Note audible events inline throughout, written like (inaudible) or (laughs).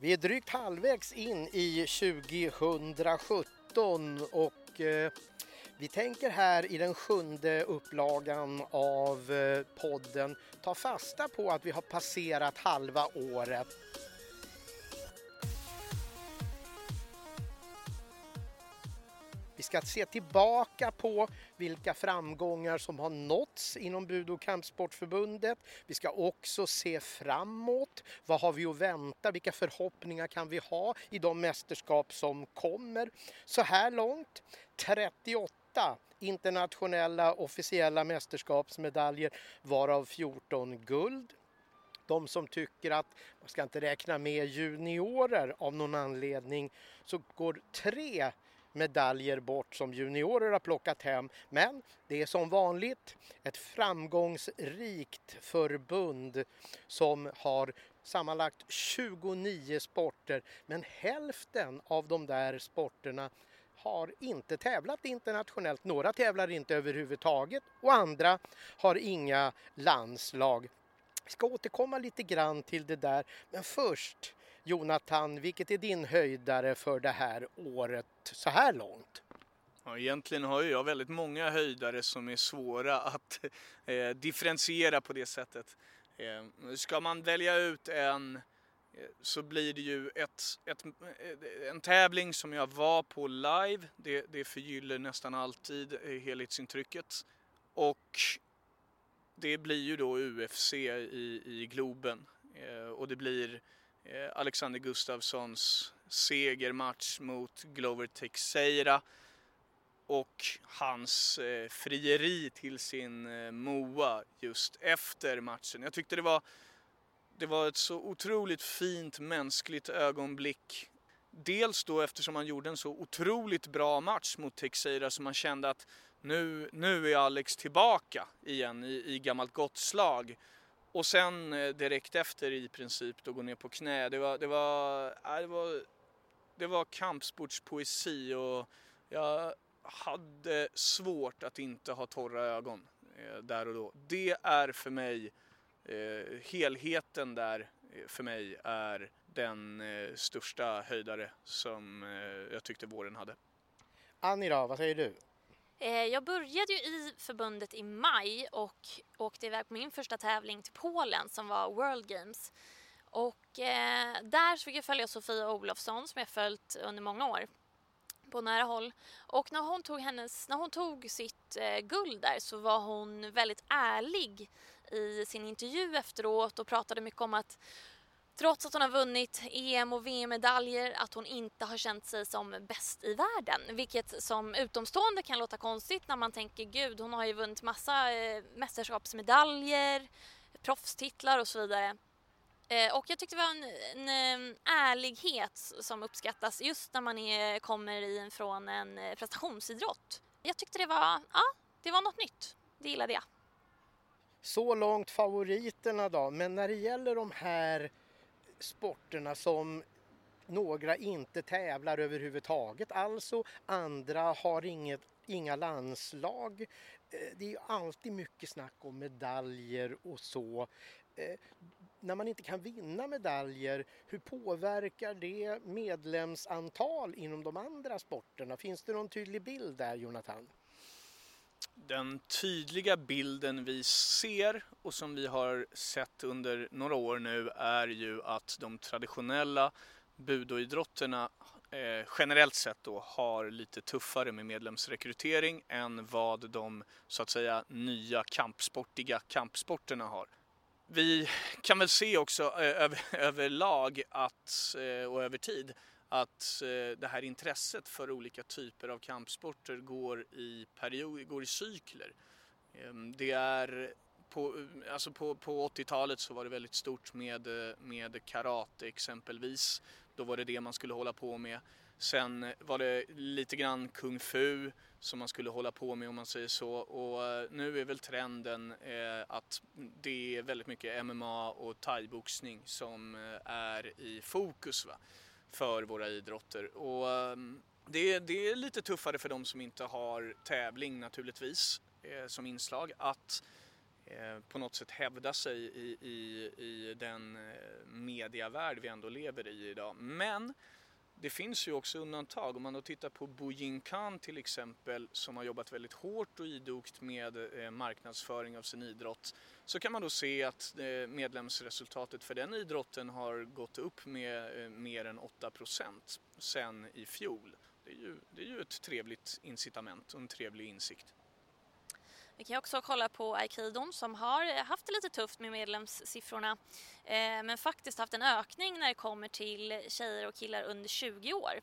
Vi är drygt halvvägs in i 2017 och eh, vi tänker här i den sjunde upplagan av eh, podden ta fasta på att vi har passerat halva året. Ska se tillbaka på vilka framgångar som har nåtts inom Budo och kampsportförbundet. Vi ska också se framåt. Vad har vi att vänta? Vilka förhoppningar kan vi ha i de mästerskap som kommer? Så här långt 38 internationella officiella mästerskapsmedaljer varav 14 guld. De som tycker att man ska inte räkna med juniorer av någon anledning så går tre medaljer bort som juniorer har plockat hem. Men det är som vanligt ett framgångsrikt förbund som har sammanlagt 29 sporter men hälften av de där sporterna har inte tävlat internationellt. Några tävlar inte överhuvudtaget och andra har inga landslag. Vi ska återkomma lite grann till det där men först Jonathan, vilket är din höjdare för det här året så här långt? Ja, egentligen har jag väldigt många höjdare som är svåra att eh, differentiera på det sättet. Eh, ska man välja ut en eh, så blir det ju ett, ett, eh, en tävling som jag var på live. Det, det förgyller nästan alltid eh, helhetsintrycket. Och det blir ju då UFC i, i Globen. Eh, och det blir Eh, Eh, Alexander Gustafssons segermatch mot Glover Teixeira och hans eh, frieri till sin eh, Moa just efter matchen. Jag tyckte det var, det var ett så otroligt fint mänskligt ögonblick. Dels då eftersom han gjorde en så otroligt bra match mot Teixeira så man kände att nu, nu är Alex tillbaka igen i, i gammalt gott slag. Och sen eh, direkt efter i princip då gå ner på knä. Det var, det var, det var, det var kampsportspoesi och jag hade svårt att inte ha torra ögon eh, där och då. Det är för mig, eh, helheten där för mig är den största höjdare som jag tyckte våren hade. Annie då, vad säger du? Eh, jag började ju i förbundet i maj och åkte iväg på min första tävling till Polen som var World Games. Och eh, där så fick jag följa Sofia Olofsson som jag följt under många år på nära håll. Och när hon tog, hennes, när hon tog sitt eh, guld där så var hon väldigt ärlig i sin intervju efteråt och pratade mycket om att trots att hon har vunnit EM och VM-medaljer, att hon inte har känt sig som bäst i världen. Vilket som utomstående kan låta konstigt när man tänker gud, hon har ju vunnit massa eh, mästerskapsmedaljer, proffstitlar och så vidare. Eh, och jag tyckte det var en, en, ärlighet som uppskattas just när man är, kommer in från en eh, prestationsidrott. Jag tyckte det var, ja, det var något nytt. Det gillade jag. Så långt favoriterna då, men när det gäller de här sporterna som några inte tävlar överhuvudtaget alltså, andra har inget, inga landslag. Eh, det är ju alltid mycket snack om medaljer och så. Eh, när man inte kan vinna medaljer, hur påverkar det medlemsantal inom de andra sporterna? Finns det någon tydlig bild där, Jonathan? Den tydliga bilden vi ser och som vi har sett under några år nu är ju att de traditionella budoidrotterna eh, generellt sett då har lite tuffare med medlemsrekrytering än vad de så att säga nya kampsportiga kampsporterna har. Vi kan väl se också eh, över, (laughs) överlag att, eh, och över tid att eh, det här intresset för olika typer av kampsporter går i, period, går i cykler. Ehm, det är på, eh, alltså på, på 80-talet så var det väldigt stort med, eh, med karate exempelvis. Då var det det man skulle hålla på med. Sen var det lite grann kung fu som man skulle hålla på med om man säger så. Och nu är väl trenden att det är väldigt mycket MMA och thaiboxning som är i fokus. Va? För våra idrotter. Och ehm, det är, det är lite tuffare för de som inte har tävling naturligtvis eh, som inslag att eh, på något sätt hävda sig i, i, i den eh, mediavärld vi ändå lever i idag. Men det finns ju också undantag. Om man då tittar på Bo Khan till exempel som har jobbat väldigt hårt och idogt med eh, marknadsföring av sin idrott så kan man då se att eh, medlemsresultatet för den idrotten har gått upp med eh, mer än 8% sen i fjol. Det är, ju, det är ju ett trevligt incitament och en trevlig insikt. Vi kan också kolla på Aikidon som har haft det lite tufft med medlemssiffrorna eh, men faktiskt haft en ökning när det kommer till tjejer och killar under 20 år.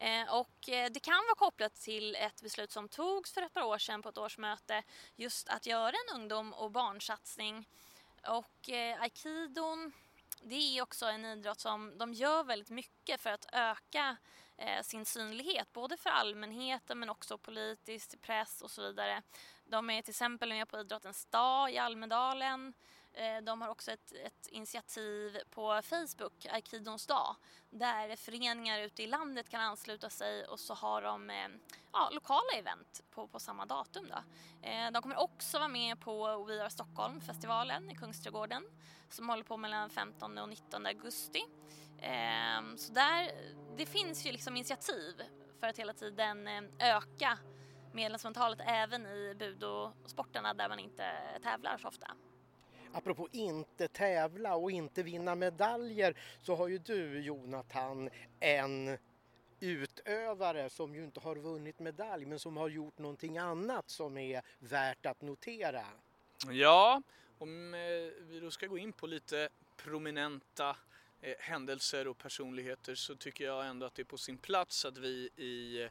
Eh, och eh, det kan vara kopplat till ett beslut som togs för ett par år sedan på ett årsmöte just att göra en ungdom och barnsatsning. Och eh, Aikidon det är också en idrott som de gör väldigt mycket för att öka eh, sin synlighet både för allmänheten men också politiskt, press och så vidare. De är till exempel med på Idrottens dag i Almedalen. Eh, de har också ett, ett, initiativ på Facebook, Aikidons dag, där föreningar ute i landet kan ansluta sig och så har de eh, ja, lokala event på, på samma datum. Då. Eh, de kommer också vara med på We Are Stockholm-festivalen i Kungsträdgården som håller på mellan 15 och 19 augusti. Ehm, så där, det finns ju liksom initiativ för att hela tiden öka medlemsantalet även i budosporterna där man inte tävlar så ofta. Apropå inte tävla och inte vinna medaljer så har ju du Jonathan en utövare som ju inte har vunnit medalj men som har gjort någonting annat som är värt att notera. Ja, om eh, vi då ska gå in på lite prominenta eh, händelser och personligheter så tycker jag ändå att det är på sin plats att vi i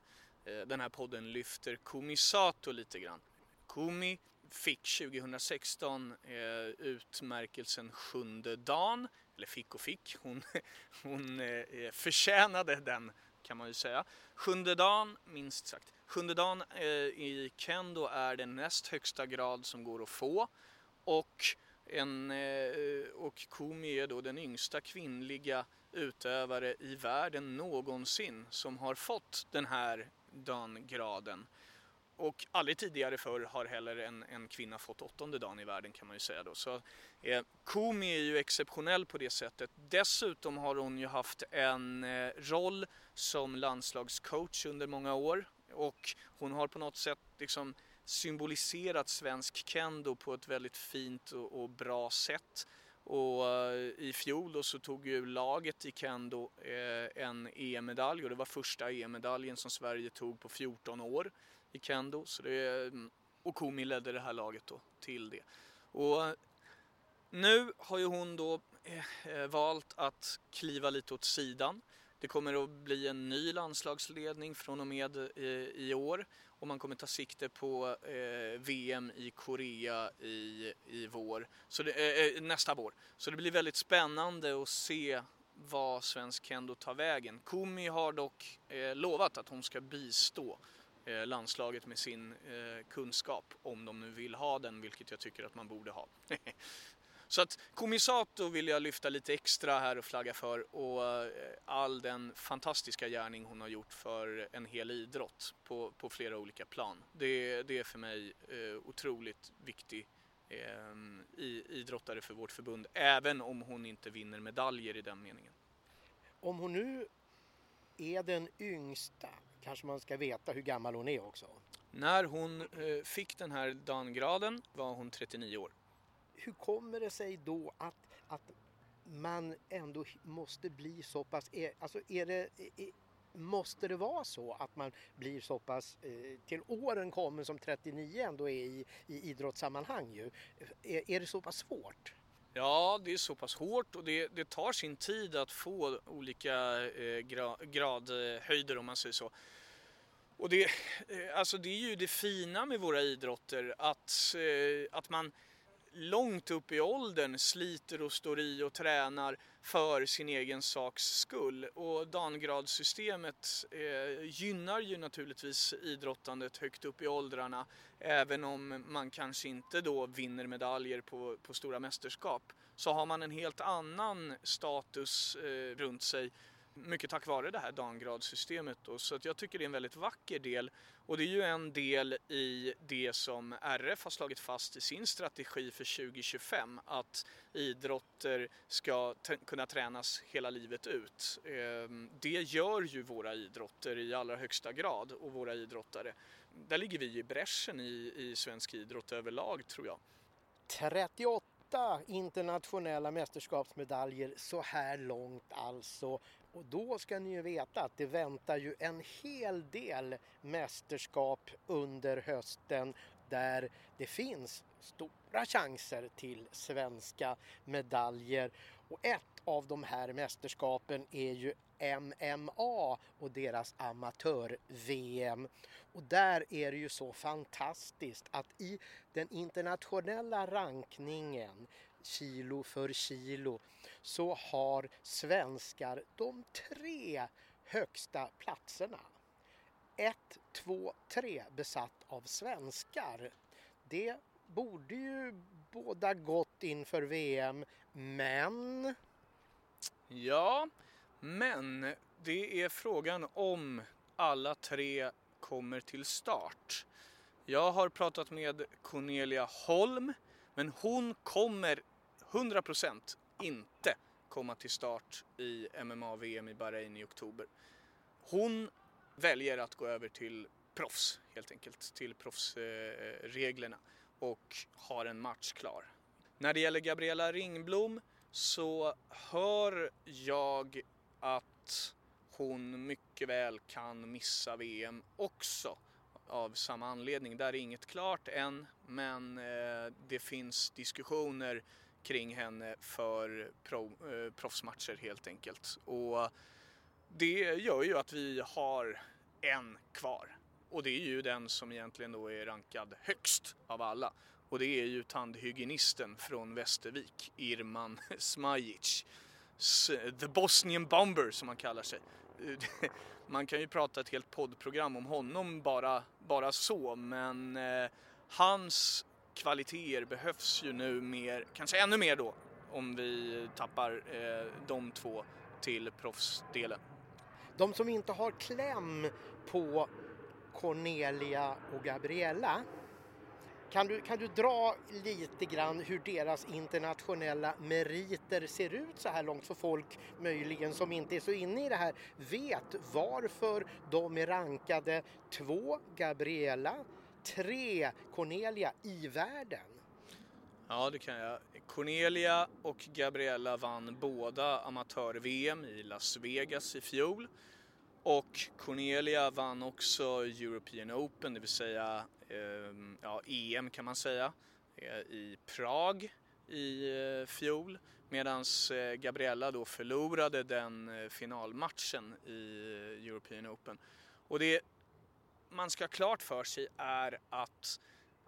eh, den här podden lyfter Kumisato lite grann. Kumi fick 2016 eh, utmärkelsen Sjunde Dan, eller fick och fick, hon, (laughs) hon eh, eh, förtjänade den kan man ju säga. Sjunde Dan, minst sagt. Sjunde Dan eh, i kendo är den näst högsta grad som går att få och, en, eh, och Kumi är då den yngsta kvinnliga utövare i världen någonsin som har fått den här dan-graden. Och aldrig tidigare förr har heller en, en kvinna fått åttonde dagen i världen kan man ju säga då. Så eh, Kumi är ju exceptionell på det sättet. Dessutom har hon ju haft en eh, roll som landslagscoach under många år. Och hon har på något sätt liksom symboliserat svensk kendo på ett väldigt fint och, och bra sätt. Och eh, i fjol då så tog ju laget i kendo eh, en EM-medalj och det var första EM-medaljen som Sverige tog på 14 år i kendo. Så det, mm, och Komi ledde det här laget då till det. Och nu har ju hon då eh, eh, valt att kliva lite åt sidan. Det kommer att bli en ny landslagsledning från och med eh, i år och man kommer ta sikte på eh, VM i Korea i, i vår, så det, eh, eh, nästa vår. Så det blir väldigt spännande att se vad svensk kendo tar vägen. Kumi har dock eh, lovat att hon ska bistå Eh, Eh, landslaget med sin eh, kunskap om de nu vill ha den, vilket jag tycker att man borde ha. (laughs) Så att Komisato vill jag lyfta lite extra här och flagga för och eh, all den fantastiska gärning hon har gjort för en hel idrott på, på flera olika plan. Det, det är för mig eh, otroligt viktig eh, idrottare för vårt förbund, även om hon inte vinner medaljer i den meningen. Om hon nu är den yngsta kanske man ska veta hur gammal hon är också. När hon eh, fick den här dangraden var hon 39 år. Hur kommer det sig då att, att man ändå måste bli så pass... Är, alltså är det, är, måste det vara så att man blir så pass eh, till åren kommer som 39 ändå är i, i idrottssammanhang ju. Är, är det så pass svårt? Ja, det är så pass hårt och det, det tar sin tid att få olika eh, gra, gradhöjder om man säger så. Och det, eh, alltså det är ju det fina med våra idrotter att, eh, att man långt upp i åldern sliter och står i och tränar för sin egen saks skull. Och dangradssystemet eh, gynnar ju naturligtvis idrottandet högt upp i åldrarna även om man kanske inte då vinner medaljer på, på stora mästerskap. Så har man en helt annan status eh, runt sig mycket tack vare det här dangradsystemet. Då. Så att jag tycker det är en väldigt vacker del och det är ju en del i det som RF har slagit fast i sin strategi för 2025 att idrotter ska kunna tränas hela livet ut. Ehm, det gör ju våra idrotter i allra högsta grad och våra idrottare. Där ligger vi i bräschen i, i svensk idrott överlag tror jag. 38 internationella mästerskapsmedaljer så här långt alltså. Och då ska ni ju veta att det väntar ju en hel del mästerskap under hösten där det finns stora chanser till svenska medaljer. Och ett av de här mästerskapen är ju MMA och deras amatör-VM. Och där är det ju så fantastiskt att i den internationella rankningen kilo för kilo så har svenskar de tre högsta platserna. 1, 2, 3 besatt av svenskar. Det borde ju båda gott inför VM, men... Ja, men det är frågan om alla tre kommer till start. Jag har pratat med Cornelia Holm, men hon kommer 100% inte komma till start i MMA-VM i Bahrain i oktober. Hon väljer att gå över till proffs helt enkelt, till proffsreglerna och har en match klar. När det gäller Gabriella Ringblom så hör jag att hon mycket väl kan missa VM också av samma anledning. Där är inget klart än men eh, det finns diskussioner kring henne för pro, eh, proffsmatcher helt enkelt. Och det gör ju att vi har en kvar. Och det är ju den som egentligen då är rankad högst av alla. Och det är ju tandhygienisten från Västervik, Irman (laughs) Smajic. The Bosnian Bomber som han kallar sig. (laughs) Man kan ju prata ett helt poddprogram om honom bara, bara så men eh, hans kvaliteter behövs ju nu mer, kanske ännu mer då, om vi tappar eh, de två till proffsdelen. De som inte har kläm på Cornelia och Gabriella kan du, kan du dra lite grann hur deras internationella meriter ser ut så här långt så folk möjligen som inte är så inne i det här vet varför de är rankade två Gabriella, tre Cornelia i världen? Ja, det kan jag. Cornelia och Gabriella vann båda amatör-VM i Las Vegas i fjol. Och Cornelia vann också European Open, det vill säga eh, ja, EM kan man säga, eh, i Prag i eh, fjol. Medan eh, Gabriella då förlorade den eh, finalmatchen i eh, European Open. Och det man ska ha klart för sig är att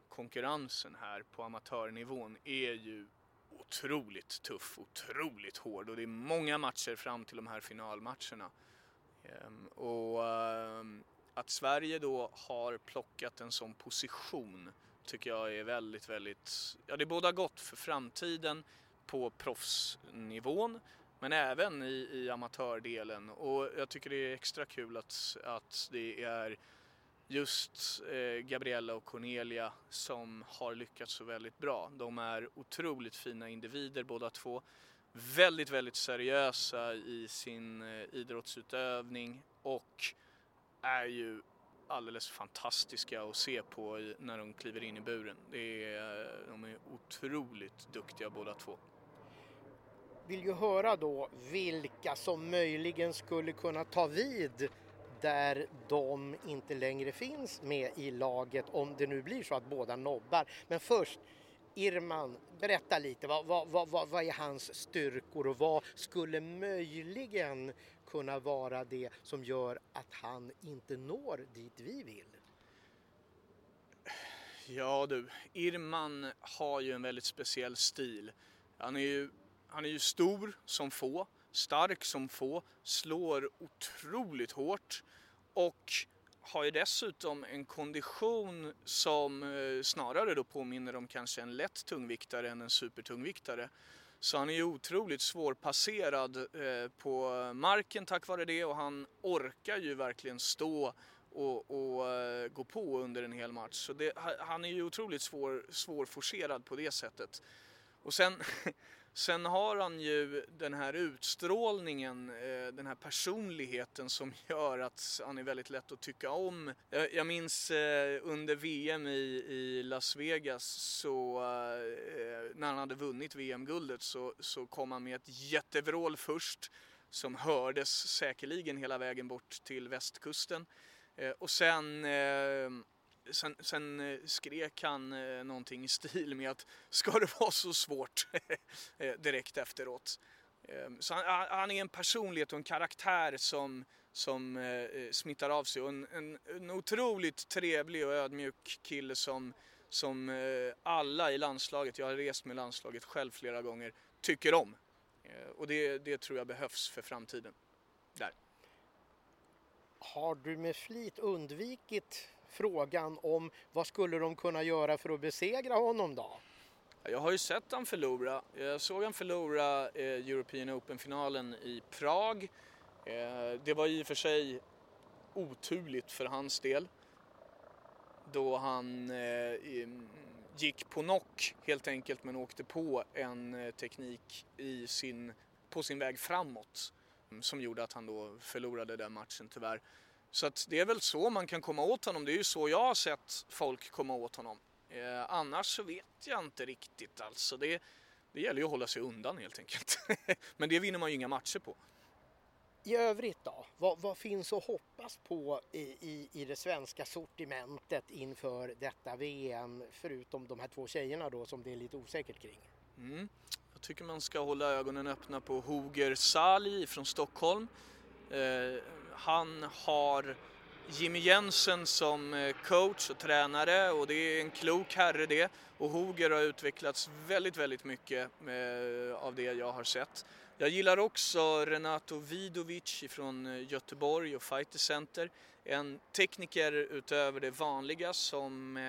konkurrensen här på amatörnivån är ju otroligt tuff, otroligt hård och det är många matcher fram till de här finalmatcherna. Ehm, och ehm, att Sverige då har plockat en sån position tycker jag är väldigt, väldigt, ja det är båda gott för framtiden på proffsnivån men även i, i amatördelen och jag tycker det är extra kul att, att det är just eh, Gabriella och Cornelia som har lyckats så väldigt bra. De är otroligt fina individer båda två. Väldigt, väldigt seriösa i sin eh, idrottsutövning och är ju alldeles fantastiska att se på när de kliver in i buren. Det är, de är otroligt duktiga båda två. Vill ju höra då vilka som möjligen skulle kunna ta vid där de inte längre finns med i laget om det nu blir så att båda nobbar. Men först Irman, berätta lite, vad, vad, vad, vad är hans styrkor och vad skulle möjligen kunna vara det som gör att han inte når dit vi vill? Ja du, Irman har ju en väldigt speciell stil. Han är ju, han är ju stor som få, stark som få, slår otroligt hårt och har ju dessutom en kondition som eh, snarare då påminner om kanske en lätt tungviktare än en supertungviktare. Så han är ju otroligt svårpasserad eh, på marken tack vare det och han orkar ju verkligen stå och, och eh, gå på under en hel match. Så det, han är ju otroligt svår, svårforcerad på det sättet. Och sen, (laughs) sen har han ju den här utstrålningen, eh, den här personligheten som (laughs) gör att han är väldigt lätt att tycka om. Jag, minns eh, under VM i, Las Vegas så eh, när han hade vunnit VM-guldet så, så kom han med ett jättevrål först som hördes säkerligen hela vägen bort till västkusten. Och sen, sen, sen eh, skrek han eh, någonting i stil med att ska det vara så svårt (laughs) eh, direkt efteråt. Ehm, så han, han, är en personlighet och en karaktär som, som smittar av sig och en, en, en otroligt trevlig och ödmjuk kille som, som alla i landslaget, jag har rest med landslaget själv flera gånger, tycker om. Och det, det tror jag behövs för framtiden. Där. Har du med flit undvikit frågan om vad skulle de kunna göra för att besegra honom då? Jag har ju sett han förlora. Jag såg han förlora eh, European Open-finalen i Prag. Eh, det var i och för sig oturligt för hans del. Då han eh, gick på knock helt enkelt men åkte på en eh, teknik i sin, på sin väg framåt som gjorde att han då förlorade den matchen tyvärr. Så att det är väl så man kan komma åt honom. Det är ju så jag har sett folk komma åt honom. Eh, annars så vet jag inte riktigt alltså. Det, det gäller ju att hålla sig undan helt enkelt. (laughs) Men det vinner man ju inga matcher på. I övrigt då? Vad, vad finns att hoppas på i, i, i, det svenska sortimentet inför detta VM? Förutom de här två tjejerna då som det är lite osäkert kring. Mm. Jag tycker man ska hålla ögonen öppna på Hoger Sali från Stockholm. Eh, han har Jimmy Jensen som eh, coach och tränare och det är en klok herre det. Och Hoger har utvecklats väldigt, väldigt mycket eh, av det jag har sett. Jag gillar också Renato Vidovic från eh, Göteborg och Fighter Center. En tekniker utöver det vanliga som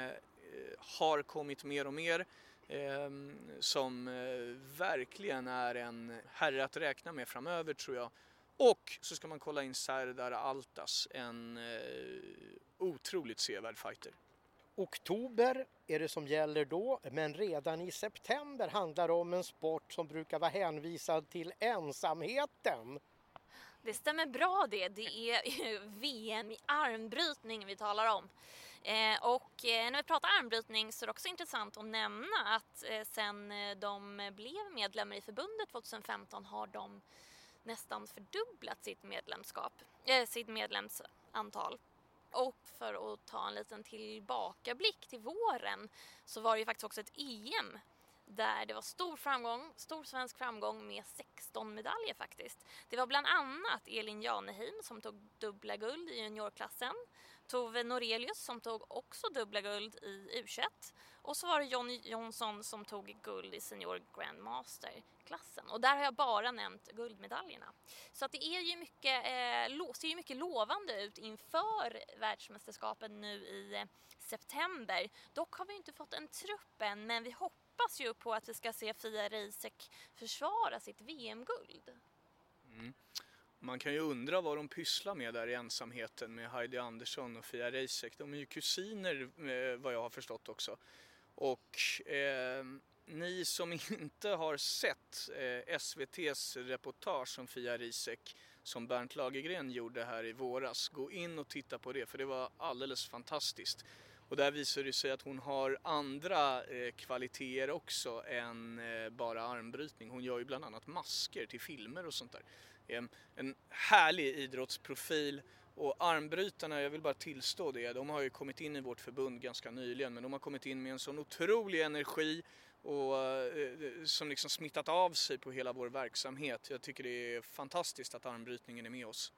har kommit mer och mer ehm, som verkligen är en herre att räkna med framöver tror jag. Och så ska man kolla in Serdar Altas, en eh, otroligt sevärd fighter. Oktober är det som gäller då, men redan i september handlar det om en sport som brukar vara hänvisad till ensamheten. Det stämmer bra det. Det är VM i armbrytning vi talar om. Eh, och eh, när vi pratar armbrytning så är det också intressant att nämna att eh, sen eh, de blev medlemmar i förbundet 2015 har de nästan fördubblat sitt medlemskap, äh, sitt medlemsantal. Och för att ta en liten tillbakablick till våren så var det ju faktiskt också ett EM där det var stor framgång, stor svensk framgång med 16 medaljer faktiskt. Det var bland annat Elin Janeheim som tog dubbla guld i juniorklassen, Tove Norelius som tog också dubbla guld i U21 och så var det Jonny Jonsson som tog guld i senior grandmaster-klassen. Och där har jag bara nämnt guldmedaljerna. Så att det är ju mycket, eh, ser ju mycket lovande ut inför världsmästerskapen nu i eh, september. Dock har vi inte fått en trupp än men vi hoppas hoppas ju på att vi ska se Fia Reisek försvara sitt VM-guld. Mm. Man kan ju undra vad de pysslar med där i ensamheten med Heidi Andersson och Fia Reisek. De är ju kusiner eh, vad jag har förstått också. Och eh, ni som (laughs) inte har sett eh, SVTs reportage om Fia Reisek som Bernt Lagergren gjorde här i våras, gå in och titta på det för det var alldeles fantastiskt. Och där visar det sig att hon har andra eh, kvaliteter också än eh, bara armbrytning. Hon gör ju bland annat masker till filmer och sånt där. Eh, en härlig idrottsprofil och armbrytarna, jag vill bara tillstå det, de har ju kommit in i vårt förbund ganska nyligen men de har kommit in med en sån otrolig energi och eh, eh som liksom smittat av sig på hela vår verksamhet. Jag tycker det är fantastiskt att armbrytningen är med oss.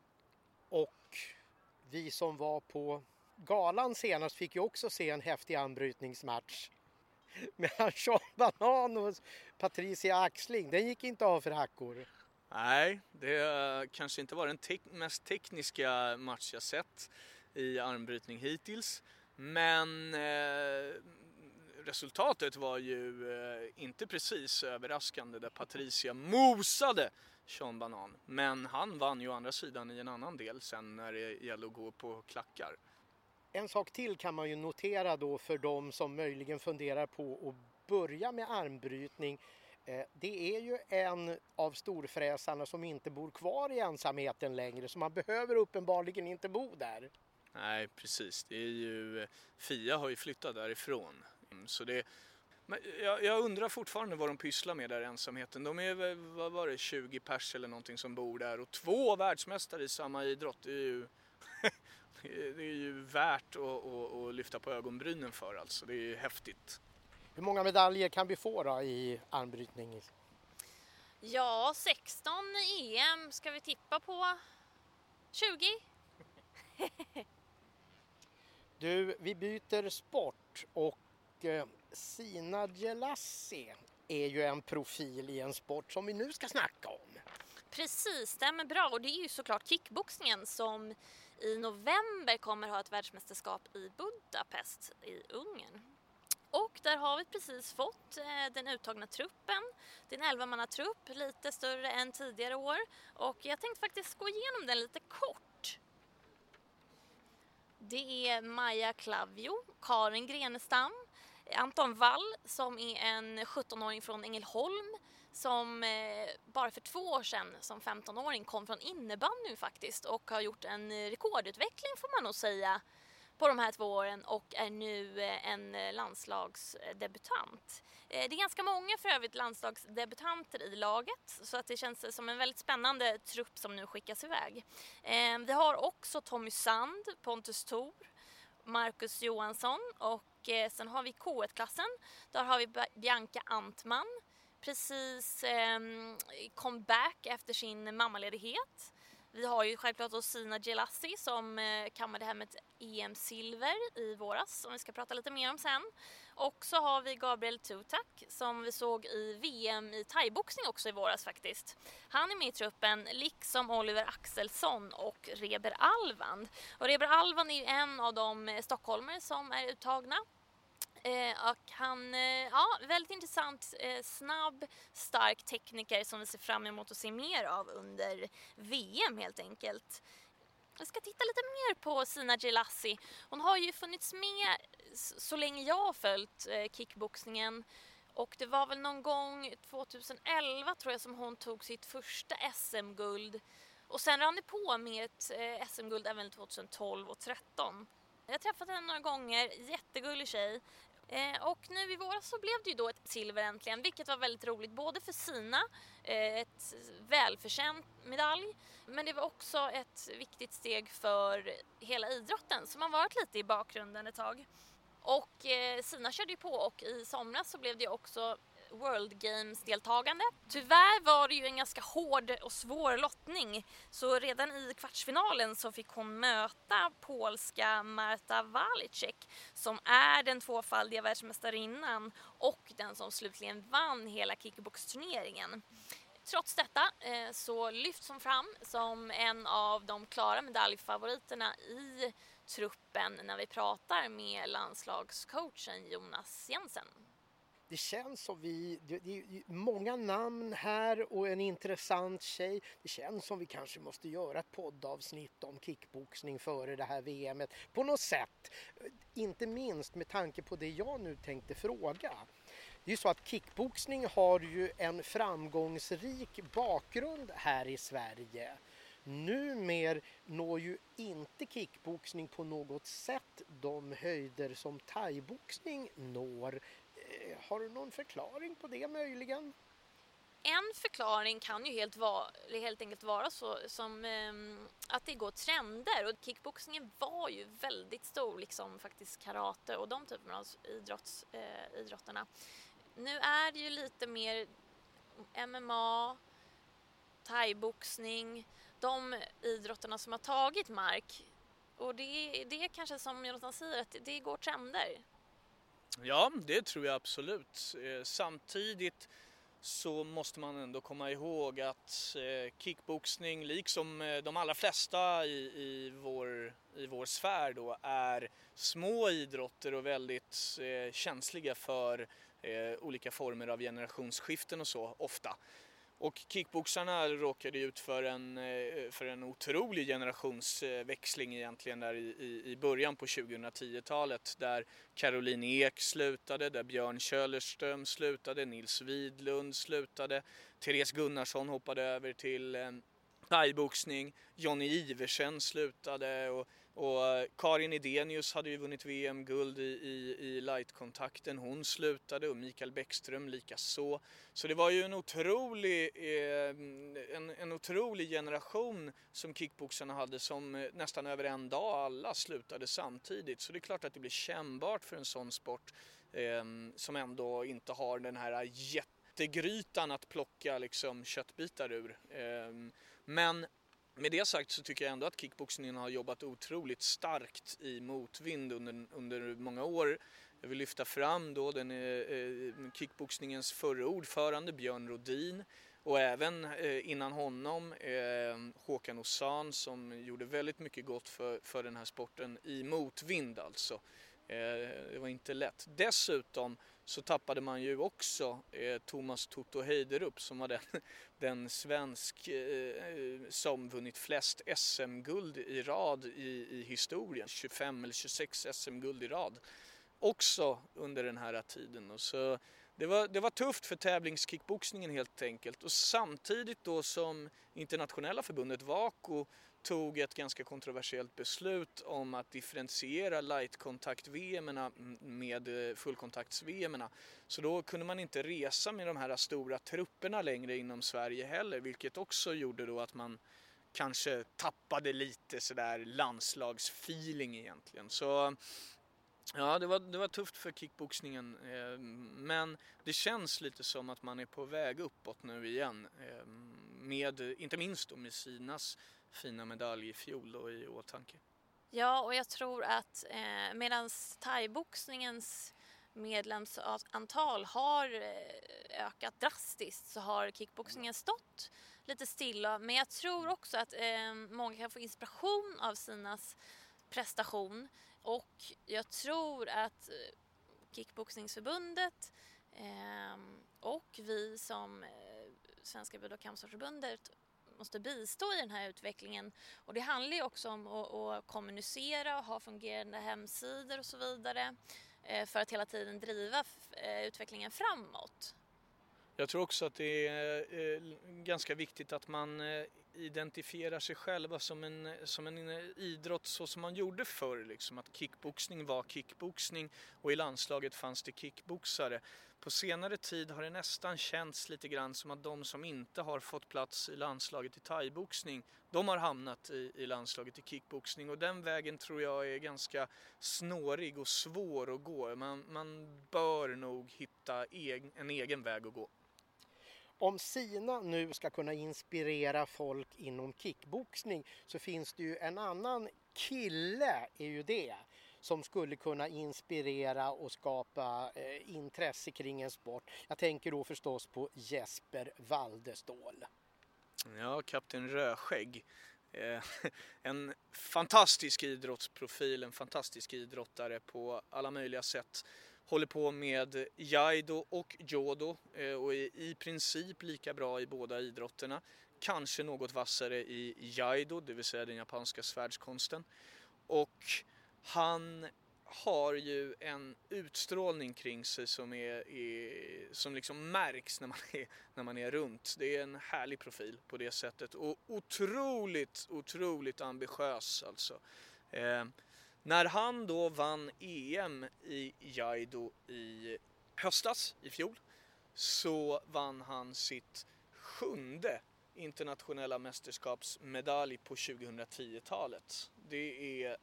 Och vi som var på galan senast fick ju också se en häftig anbrytningsmatch (laughs) mellan Sean Banan och Patricia Axling. Den gick inte av för hackor. Nej, det kanske inte var den te mest tekniska match jag sett i armbrytning hittills. Men eh, resultatet var ju eh, inte precis överraskande där Patricia mosade Sean Banan. Men han vann ju å andra sidan i en annan del sen när det gällde att gå på klackar. En sak till kan man ju notera då för de som möjligen funderar på att börja med armbrytning. Eh, det är ju en av storfräsarna som inte bor kvar i ensamheten längre så man behöver uppenbarligen inte bo där. Nej precis, det är ju, eh, Fia har ju flyttat därifrån. Mm, så det, men jag, jag, undrar fortfarande vad de pysslar med där i ensamheten. De är vad var det, 20 pers eller någonting som bor där och två världsmästare i samma idrott. Det är ju, (laughs) det är ju värt att, att, att, lyfta på ögonbrynen för alltså. Det är ju häftigt. Hur många medaljer kan vi få då i armbrytning? Ja, 16 EM ska vi tippa på 20. (laughs) du, vi byter sport och eh, Sina Gelassi är ju en profil i en sport som vi nu ska snacka om. Precis, stämmer bra och det är ju såklart kickboxningen som i november kommer ha ett världsmästerskap i Budapest i Ungern. Och där har vi precis fått eh, den uttagna truppen. Det är en 11 trupp, lite större än tidigare år. Och jag tänkte faktiskt gå igenom den lite kort. Det är Maja Klavio, Karin Grenestam, Anton Wall som är en 17-åring från Ängelholm som eh, bara för två år sedan som 15-åring kom från innebandy faktiskt och har gjort en eh, rekordutveckling får man nog säga på de här två åren och är nu eh, en landslagsdebutant. Det är ganska många för övrigt landslagsdebutanter i laget så att det känns som en väldigt spännande trupp som nu skickas iväg. Vi har också Tommy Sand, Pontus Thor, Marcus Johansson och sen har vi K1-klassen. Där har vi Bianca Antman, precis eh, comeback efter sin mammaledighet. Vi har ju självklart Sina Gelassi som eh, kammade hem ett EM-silver i våras som vi ska prata lite mer om sen. Och så har vi Gabriel Tutak som vi såg i VM i thaiboxning också i våras faktiskt. Han är med i truppen liksom Oliver Axelsson och Reber Alvand. Och Reber Alvand är ju en av de eh, stockholmare som är uttagna Eh, och han, eh, ja, väldigt intressant, eh, snabb, stark tekniker som vi ser fram emot att se mer av under VM helt enkelt. Jag ska titta lite mer på Sina Gelassi. Hon har ju funnits med så länge jag har följt eh, kickboxningen. Och det var väl någon gång 2011 tror jag som hon tog sitt första SM-guld. Och sen rann det på med ett eh, SM-guld även 2012 och 2013. Jag har träffat henne några gånger, jättegullig tjej. Eh, och nu i våras så blev det ju då ett silver äntligen, vilket var väldigt roligt både för Sina, eh, ett välförtjänt medalj, men det var också ett viktigt steg för hela idrotten som har varit lite i bakgrunden ett tag. Och eh, Sina körde ju på och i somras så blev det också World Games-deltagande. Tyvärr var det ju en ganska hård och svår lottning så redan i kvartsfinalen så fick hon möta polska Marta Walicek som är den tvåfaldiga världsmästarinnan och den som slutligen vann hela kickboxturneringen. Trots detta eh, så lyfts hon fram som en av de klara medaljfavoriterna i truppen när vi pratar med landslagscoachen Jonas Jensen det känns som vi, det, det är många namn här och en intressant tjej. Det känns som vi kanske måste göra ett poddavsnitt om kickboxning före det här VMet på något sätt. Inte minst med tanke på det jag nu tänkte fråga. Det är ju så att kickboxning har ju en framgångsrik bakgrund här i Sverige. Numer når ju inte kickboxning på något sätt de höjder som thaiboxning når. Har du någon förklaring på det möjligen? En förklaring kan ju helt, va helt enkelt vara så som eh, att det går trender och kickboxningen var ju väldigt stor liksom faktiskt karate och de typerna av idrotts, eh, idrotterna. Nu är det ju lite mer MMA, thaiboxning, de idrotterna som har tagit mark och det, det är kanske som Jonathan säger att det går trender. Ja, det tror jag absolut. Eh, samtidigt så måste man ändå komma ihåg att eh, kickboxning, liksom eh, de allra flesta i, i, vår, i vår sfär då, är små idrotter och väldigt känsliga för olika former av generationsskiften och så ofta. Och kickboxarna råkade ut för en, eh, för en otrolig generationsväxling egentligen där i, i början på 2010-talet där Caroline Ek slutade, där Björn Köllerström slutade, Nils Widlund slutade, Therese Gunnarsson hoppade över till eh, thaiboxning, Jonny Iversen slutade och och eh, Karin Edenius hade ju vunnit VM-guld i, i, i lightkontakten. Hon slutade och Mikael Bäckström lika så. Så det var ju en otrolig, eh, en, en otrolig generation som kickboxarna hade som eh, nästan över en dag alla slutade samtidigt. Så det är klart att det blir kännbart för en sån sport eh, som ändå inte har den här jättegrytan att plocka liksom, köttbitar ur. Eh, men med det sagt så tycker jag ändå att kickboxningen har jobbat otroligt starkt i motvind under, under många år. Jag vill lyfta fram då den eh, eh kickboxningens förre ordförande Björn Rodin och även eh, innan honom eh, Håkan Osan som gjorde väldigt mycket gott för, för den här sporten i motvind alltså. Eh, det var inte lätt. Dessutom så tappade man ju också eh, Thomas Toto Heiderup som var den, (laughs) den svensk eh, som vunnit flest SM-guld i rad i, i historien. 25 eller 26 SM-guld i rad. Också under den här tiden. Och så det var, det var tufft för tävlingskickboxningen helt enkelt och samtidigt då som internationella förbundet VAKO tog ett ganska kontroversiellt beslut om att differentiera lightkontakt-VM med eh, fullkontakts-VM. Så då kunde man inte resa med de här stora trupperna längre inom Sverige heller vilket också gjorde då att man kanske tappade lite sådär landslagsfeeling egentligen. Så Ja, det var, det var tufft för kickboxningen eh, men det känns lite som att man är på väg uppåt nu igen. Eh, med, inte minst då med Sinas fina medalj i fjol då i åtanke. Ja, och jag tror att eh, medan thaiboxningens medlemsantal har eh, ökat drastiskt så har kickboxningen stått lite stilla. Men jag tror också att eh, många kan få inspiration av Sinas prestation och jag tror att eh, Kickboxningsförbundet eh, och vi som eh, Svenska Budo och måste bistå i den här utvecklingen. Och det handlar ju också om att, att kommunicera och ha fungerande hemsidor och så vidare eh, för att hela tiden driva eh, utvecklingen framåt. Jag tror också att det är eh, ganska viktigt att man identifierar sig själva som en, som en eh, idrott så som man gjorde förr. Liksom. Att kickboxning var kickboxning och i landslaget fanns det kickboxare. På senare tid har det nästan känts lite grann som att de som inte har fått plats i landslaget i thaiboxning, de har hamnat i, i landslaget i kickboxning och den vägen tror jag är ganska snårig och svår att gå. Man, man bör nog hitta egen, en egen väg att gå. Om Sina nu ska kunna inspirera folk inom kickboxning så finns det ju en annan kille, är ju det, som skulle kunna inspirera och skapa eh, intresse kring en sport. Jag tänker då förstås på Jesper Waldestål. Ja, kapten Rödskägg. Eh, (laughs) en fantastisk idrottsprofil, en fantastisk idrottare på alla möjliga sätt. Håller på med jaido och jodo eh, och är i princip lika bra i båda idrotterna. Kanske något vassare i jaido, det vill säga den japanska svärdskonsten. Och han har ju en utstrålning kring sig som, är, är, som liksom märks när man, är, när man är runt. Det är en härlig profil på det sättet och otroligt, otroligt ambitiös alltså. Eh, när han då vann EM i Jaido i höstas, i fjol, så vann han sitt sjunde internationella mästerskapsmedalj på 2010-talet. Det är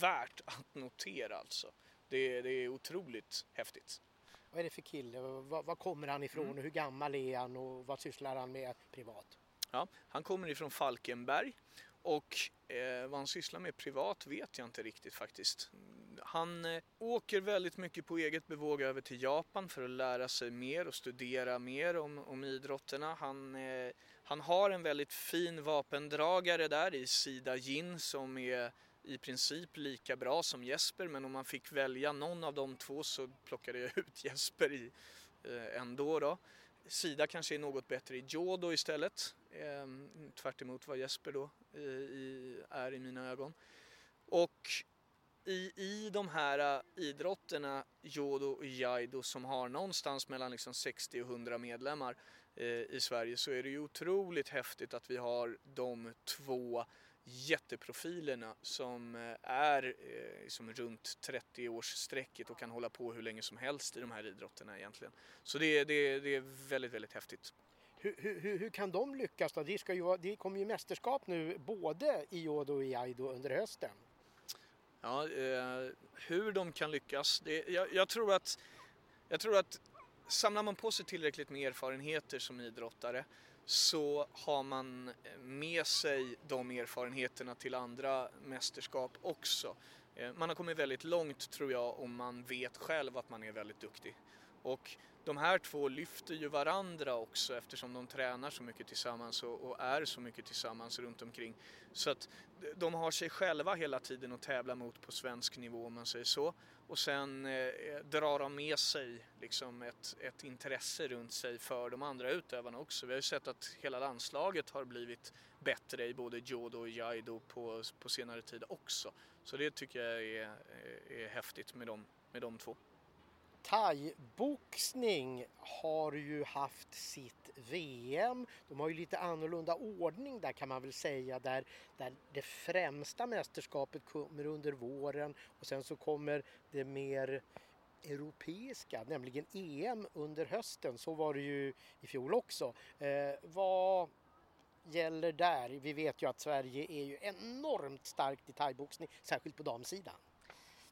värt att notera alltså. Det, det är otroligt häftigt. Vad är det för kille? Var, var kommer han ifrån mm. och hur gammal är han och vad sysslar han med privat? Ja, han kommer ifrån Falkenberg och eh, vad han sysslar med privat vet jag inte riktigt faktiskt. han eh, åker väldigt mycket på eget bevåg över till Japan för att lära sig mer och studera mer om, om idrotterna. Han, eh, han har en väldigt fin vapendragare där i Sida Jin som är i princip lika bra som Jesper men om man fick välja någon av de två så plockade jag ut (laughs) Jesper i, eh, ändå. Då. Sida kanske är något bättre i Jodo istället, eh, tvärt vad Jesper då i, är i mina ögon. Och i, i de här äh, idrotterna, Jodo och Jaido, som har någonstans mellan liksom 60 och 100 medlemmar eh, i Sverige så är det ju otroligt häftigt att vi har de två jätteprofilerna som eh, är eh, liksom runt 30-årsstrecket och kan hålla på hur länge som helst i de här idrotterna egentligen. Så det, det, det är väldigt, väldigt häftigt. Hur, hur, hur, kan de lyckas då? Det, ska ju, det kommer ju mästerskap nu både i Jodo och i Aido under hösten. Ja, eh, hur de kan lyckas. Det, jag, jag, tror att, jag tror att samlar man på sig tillräckligt med erfarenheter som idrottare så har man eh, med sig de erfarenheterna till andra mästerskap också. Eh, man har kommit väldigt långt tror jag om man vet själv att man är väldigt duktig. Och de här två lyfter ju varandra också eftersom de tränar så mycket tillsammans och, och, är så mycket tillsammans runt omkring. Så att de har sig själva hela tiden att tävla mot på svensk nivå om man säger så. Och sen eh, eh, drar de med sig liksom ett, ett intresse runt sig för de andra utövarna också. Vi har ju sett att hela landslaget har blivit bättre i både judo och jaido på, på senare tid också. Så det tycker jag är, är, är häftigt med de, med de två. Thai-boxning har ju haft sitt VM. De har ju lite annorlunda ordning där kan man väl säga där, där det främsta mästerskapet kommer under våren och sen så kommer det mer europeiska, nämligen EM under hösten. Så var det ju i fjol också. Eh, vad gäller där? Vi vet ju att Sverige är ju enormt starkt i thaiboxning, särskilt på damsidan.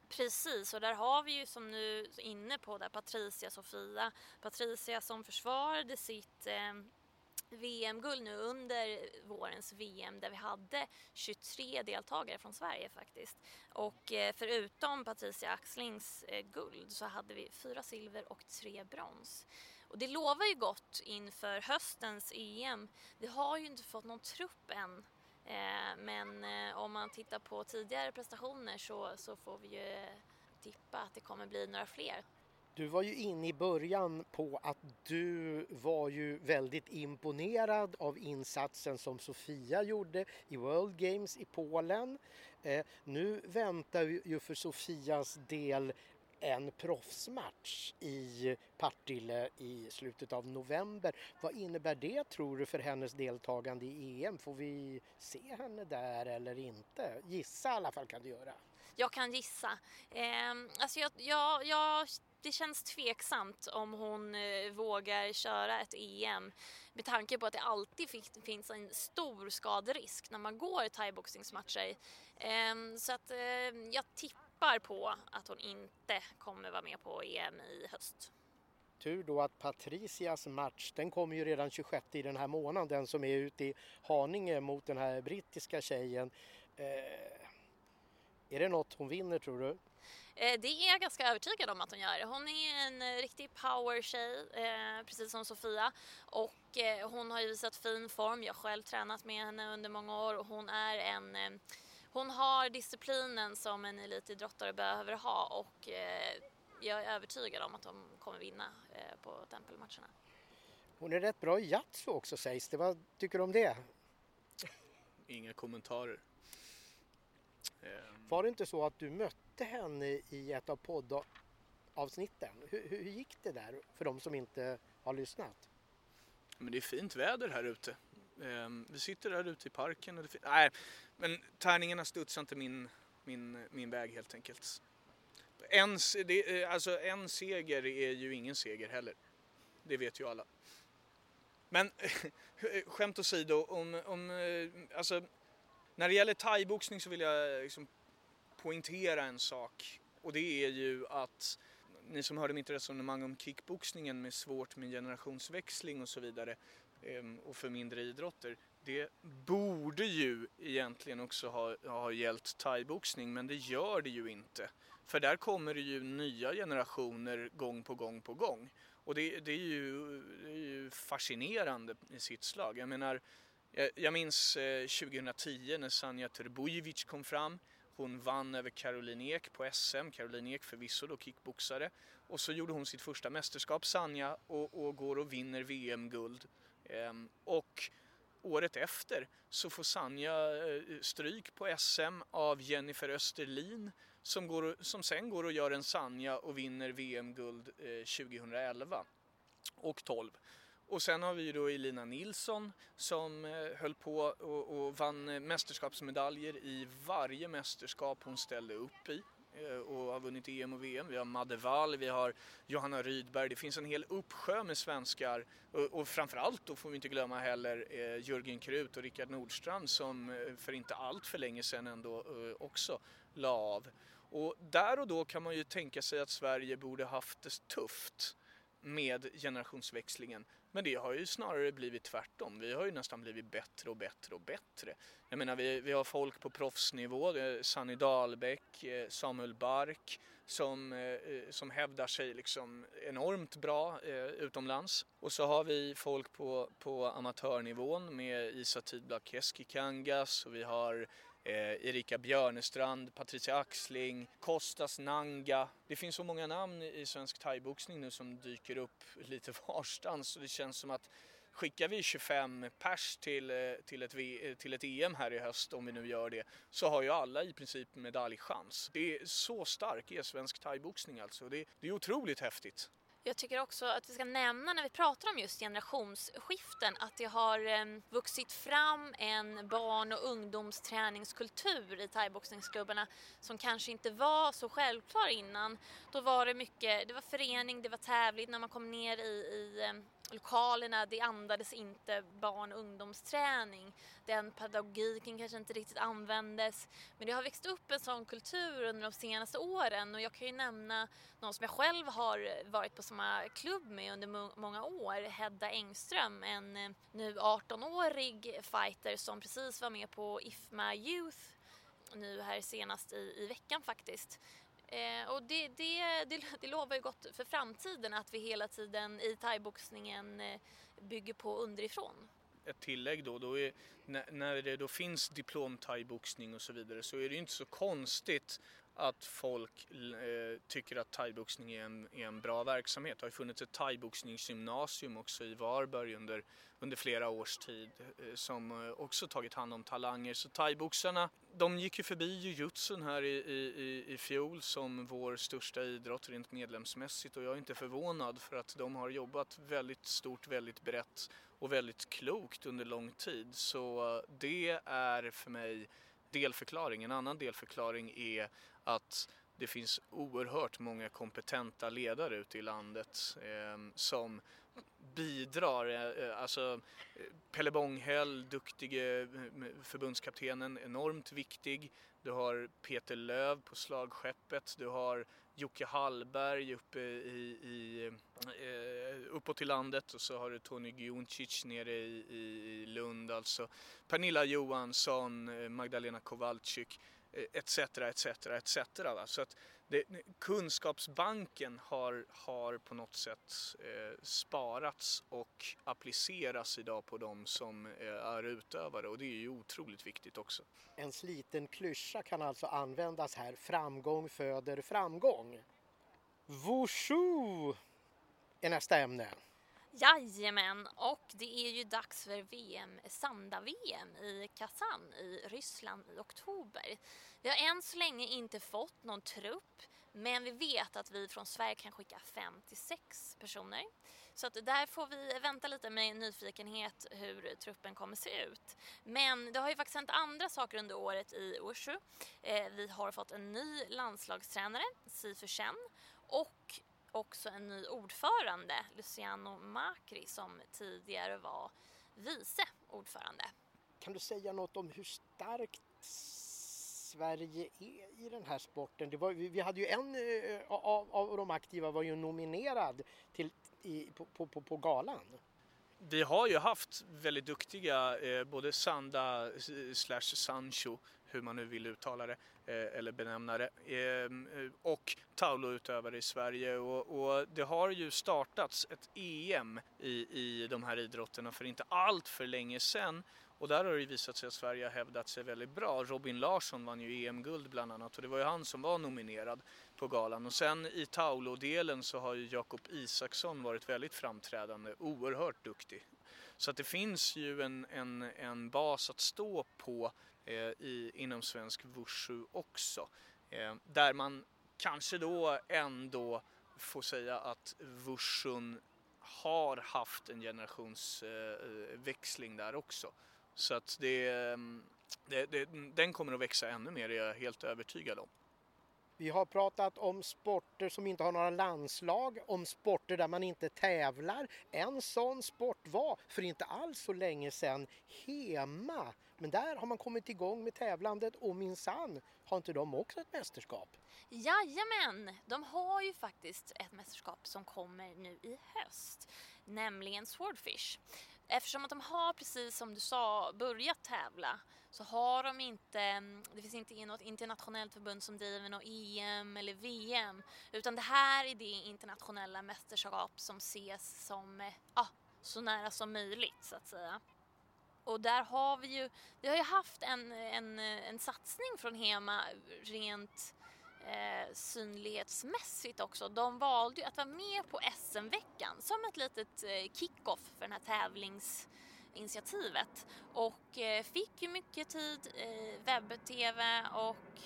Precis, och där har vi ju som nu inne på där Patricia Sofia. Patricia som försvarade sitt eh, VM-guld nu under vårens VM där vi hade 23 deltagare från Sverige faktiskt. Och eh, förutom Patricia Axlings eh, guld så hade vi fyra silver och tre brons. Och det lovar ju gott inför höstens EM. Vi har ju inte fått någon trupp än Eh, men eh, om man tittar på tidigare prestationer så, så får vi ju tippa att det kommer bli några fler. Du var ju inne i början på att du var ju väldigt imponerad av insatsen som Sofia gjorde i World Games i Polen. Eh, nu väntar ju för Sofias del en proffsmatch i Partille i slutet av november. Vad innebär det tror du för hennes deltagande i EM? Får vi se henne där eller inte? Gissa i alla fall kan du göra. Jag kan gissa. Eh, alltså jag, jag, jag, det känns tveksamt om hon eh, vågar köra ett EM med tanke på att det alltid finns en stor skaderisk när man går thaiboxningsmatcher. Eh, så att eh, jag tippar tippar på att hon inte kommer vara med på EM i höst. Tur då att Patricias match, den kommer ju redan 26 i den här månaden, den som är ute i Haninge mot den här brittiska tjejen. Eh, är det något hon vinner tror du? Eh, det är jag ganska övertygad om att hon gör. Hon är en riktig power-tjej, eh, precis som Sofia. Och eh, hon har ju visat fin form. Jag har själv tränat med henne under många år och hon är en hon har disciplinen som en elitidrottare behöver ha och eh, jag är övertygad om att de kommer vinna eh, på tempelmatcherna. Hon är rätt bra i jatsu också sägs det. Vad tycker du om det? Inga kommentarer. Var det inte så att du mötte henne i ett av poddavsnitten? Hur, hur gick det där för de som inte har lyssnat? Men det är fint väder här ute. Ehm, vi sitter där ute i parken och det Nej, men tärningarna studsar inte min, min, min väg helt enkelt. En, det, eh, alltså en seger är ju ingen seger heller. Det vet ju alla. Men (laughs) skämt åsido, om, om, eh, alltså, när det gäller thaiboxning så vill jag liksom poängtera en sak. Och det är ju att ni som hörde mitt resonemang om kickboxningen med svårt med generationsväxling och så vidare ehm, och för mindre idrotter. Det borde ju egentligen också ha, ha gällt thaiboxning men det gör det ju inte. För där kommer det ju nya generationer gång på gång på gång. Och det, det, är, ju, det är ju fascinerande i sitt slag. Jag menar, jag, jag minns eh, 2010 när Sanja Terbujevic kom fram. Hon vann över Caroline Ek på SM. Caroline Ek förvisso då kickboxare. Och så gjorde hon sitt första mästerskap, Sanja, och, och går och vinner VM-guld. Ehm, och året efter så får Sanja eh, stryk på SM av Jennifer Österlin som, går, som sen går och gör en Sanja och vinner VM-guld 2011 eh, och 12. Och sen har vi då Elina Nilsson som eh, höll på och, och vann mästerskapsmedaljer i varje mästerskap hon ställde upp i Eh, och har vunnit EM och VM. Vi har Madde Wall, vi har Johanna Rydberg. Det finns en hel uppsjö med svenskar och, och framförallt då får vi inte glömma heller eh, Jörgen Krut och Rickard Nordstrand som eh, för inte allt för länge sedan ändå eh, också la av. Och där och då kan man ju tänka sig att Sverige borde haft det tufft med generationsväxlingen. Men det har ju snarare blivit tvärtom. Vi har ju nästan blivit bättre och bättre och bättre. Jag menar, vi, vi har folk på proffsnivå, Sanny Dahlbäck, eh, Samuel Bark som, eh, eh, som hävdar sig liksom enormt bra utomlands. Och så har vi folk på, på amatörnivån med Isa Tidblad Keskikangas och vi har eh, Erika Björnestrand, Patricia Axling, Kostas Nanga. Det finns så många namn i svensk thaiboxning nu som dyker upp lite (laughs) varstans och det känns som att skickar vi 25 pers till, eh, till, ett, eh, till ett EM här i höst, om vi nu gör det, så har ju alla i princip medaljchans. Det är så stark är svensk thaiboxning alltså. Det, det är otroligt häftigt. Jag tycker också att vi ska nämna när vi pratar om just generationsskiften att det har ehm, vuxit fram en barn och ungdomsträningskultur i thaiboxningsklubbarna som kanske inte var så självklar innan. Då var det mycket, det var förening, det var tävling när man kom ner i, i ehm, lokalerna, det andades inte barn och ungdomsträning. Den pedagogiken kanske inte riktigt användes. Men det har växt upp en sån kultur under de senaste åren och jag kan ju nämna någon som jag själv har varit på samma klubb med under många år, Hedda Engström, en eh, nu 18-årig fighter som precis var med på IFMA Youth nu här senast i, i veckan faktiskt. Eh, och det, det, det, det lovar ju gott för framtiden att vi hela tiden i thaiboxningen eh, bygger på underifrån. Ett tillägg då, då är, när, när det då finns diplom thaiboxning och så vidare så är det ju inte så konstigt att folk eh, tycker att thaiboxning är en, är en bra verksamhet. Det har ju funnits ett thaiboxningsgymnasium också i Varberg under, under flera års tid eh, som eh, också tagit hand om talanger. Så thaiboxarna, de gick ju förbi jujutsun här i, i, i fjol som vår största idrott rent medlemsmässigt och jag är inte förvånad för att de har jobbat väldigt stort, väldigt brett och väldigt klokt under lång tid. Så eh, det är för mig delförklaring. En annan delförklaring är att det finns oerhört många kompetenta ledare ute i landet eh, som bidrar. Eh, alltså eh, Pelle Bånghäll, duktige eh, förbundskaptenen, enormt viktig. Du har Peter Löv på slagskeppet, du har Jocke Hallberg uppe i, i, eh, uppåt i landet och så har du Tony Gjuncic nere i, i Lund alltså. Pernilla Johansson, eh, Magdalena Kowalczyk etc. etc. etc. Så att det, kunskapsbanken har, har på något sätt eh, sparats och appliceras idag på de som eh, är utövare och det är ju otroligt viktigt också. En sliten klyscha kan alltså användas här, framgång föder framgång. Wushu är nästa ämne. Jajamän, och det är ju dags för VM, Sanda-VM i Kazan i Ryssland i oktober. Vi har än så länge inte fått någon trupp, men vi vet att vi från Sverige kan skicka fem till sex personer. Så att där får vi vänta lite med nyfikenhet hur truppen kommer se ut. Men det har ju faktiskt hänt andra saker under året i Orsu. Eh, vi har fått en ny landslagstränare, Sifu Chen, och också en ny ordförande, Luciano Macri, som tidigare var vice ordförande. Kan du säga något om hur starkt Sverige är i den här sporten? Det var, vi hade ju en eh, av, av de aktiva var ju nominerad till, i, på, på, på, galan. vi har ju haft väldigt duktiga, eh, både Sanda slash Sancho, hur man nu vill uttala det eh, eller benämna det, ehm, eh, och Taulo-utövare i Sverige och, och, det har ju startats ett EM i, i de här idrotterna för inte allt för länge sedan och där har det visat sig att Sverige har hävdat sig väldigt bra. Robin Larsson vann ju EM-guld bland annat och det var ju han som var nominerad på galan. Och sen i Taulo-delen så har ju Jakob Isaksson varit väldigt framträdande, oerhört duktig. Så att det finns ju en, en, en bas att stå på Eh, i, inom svensk wushu också. Eh, där man kanske då ändå får säga att wushun har haft en generationsväxling eh, där också. Så att det, mm, det, det, den kommer att växa ännu mer, det är jag helt övertygad om. Vi har pratat om sporter som inte har några landslag, om sporter där man inte tävlar. En sån sport var för inte alls så länge sedan HEMA. Men där har man kommit igång med tävlandet och minsann har inte de också ett mästerskap? Jajamän, de har ju faktiskt ett mästerskap som kommer nu i höst, nämligen Swordfish. Eftersom att de har, precis som du sa, börjat tävla så har de inte, mm, det finns inte något internationellt förbund som driver något EM eller VM utan det här är det internationella mästerskap som ses som eh, ja, så nära som möjligt så att säga. Och där har vi ju, vi har ju haft en, en, en satsning från HEMA rent eh, synlighetsmässigt också. De valde ju att vara med på SM-veckan som ett litet eh, kick-off för den här tävlings initiativet och eh, fick ju mycket tid, i webb-tv och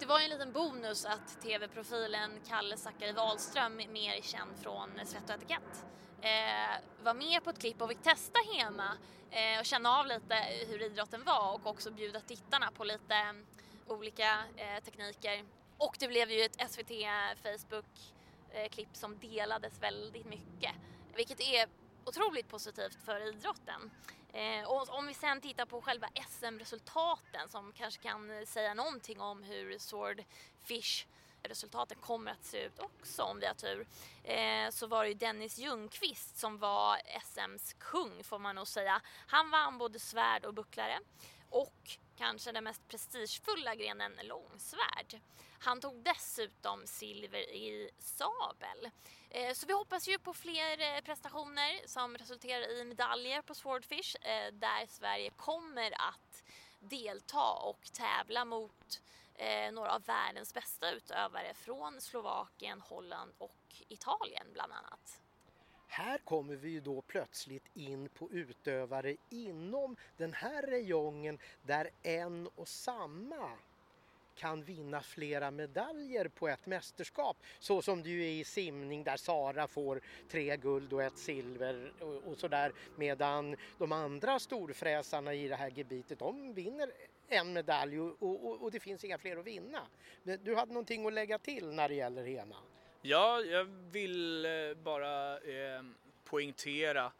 det var ju en liten bonus att tv-profilen Kalle Zackari Wahlström, mer känd från Svett och etikett, eh, var med på ett klipp och fick testa Hema eh, och känna av lite hur idrotten var och också bjuda tittarna på lite olika tekniker och det blev ju ett SVT Facebook-klipp som delades väldigt mycket. Vilket är otroligt positivt för idrotten. Eh, och om vi sen tittar på själva SM-resultaten som kanske kan eh, säga någonting om hur Swordfish resultaten kommer att se ut också om vi har tur. Eh, så var det ju Dennis Ljungqvist som var SMs kung får man nog säga. Han vann både svärd och bucklare och kanske den mest prestigefulla grenen långsvärd. Han tog dessutom silver i sabel. Eh, så vi hoppas ju på fler eh, prestationer som resulterar i medaljer på Swordfish eh, där Sverige kommer att delta och tävla mot några av världens bästa utövare från Slovakien, Holland och Italien bland annat. Här kommer vi ju då plötsligt in på utövare inom den här räjongen där en och samma kan vinna flera medaljer på ett mästerskap. Så som det ju är i simning där Sara får tre guld och ett silver och, och sådär. Medan de andra storfräsarna i det här gebitet de vinner en medalj och, och, och det finns inga fler att vinna. Du hade någonting att lägga till när det gäller HEMA? Ja, jag vill eh, bara eh, poängtera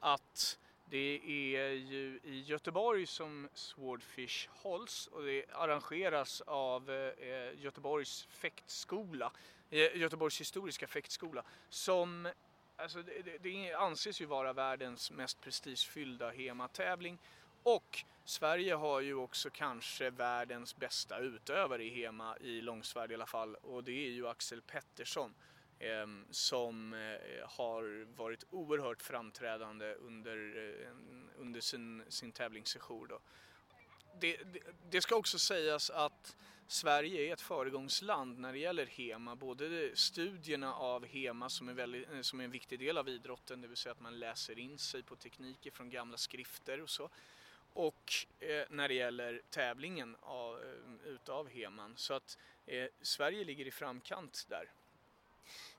att det är ju i Göteborg som Swordfish hålls och det arrangeras av eh, Göteborgs fäktskola, eh, Göteborgs historiska fäktskola som Alltså det, det, anses ju vara världens mest prestigefyllda HEMA-tävling och Sverige har ju också kanske världens bästa utövare i HEMA i långsvärd i alla fall och det är ju Axel Pettersson. Ehm, som eh, har varit oerhört framträdande under, eh, under sin, sin tävlingssejour. Då. Det, det, det, ska också sägas att Sverige är ett föregångsland när det gäller HEMA. Både studierna av HEMA som är, väldigt, eh, som är en viktig del av idrotten, det vill säga att man läser in sig på tekniker från gamla skrifter och så och eh, när det gäller tävlingen av, utav Heman. Så att eh, Sverige ligger i framkant där.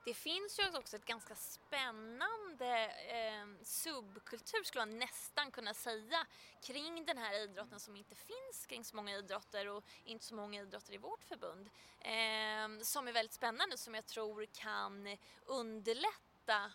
Det finns ju också ett ganska spännande eh, subkultur skulle man nästan kunna säga kring den här idrotten som inte finns kring så många idrotter och inte så många idrotter i vårt förbund. Eh, som är väldigt spännande som jag tror kan underlätta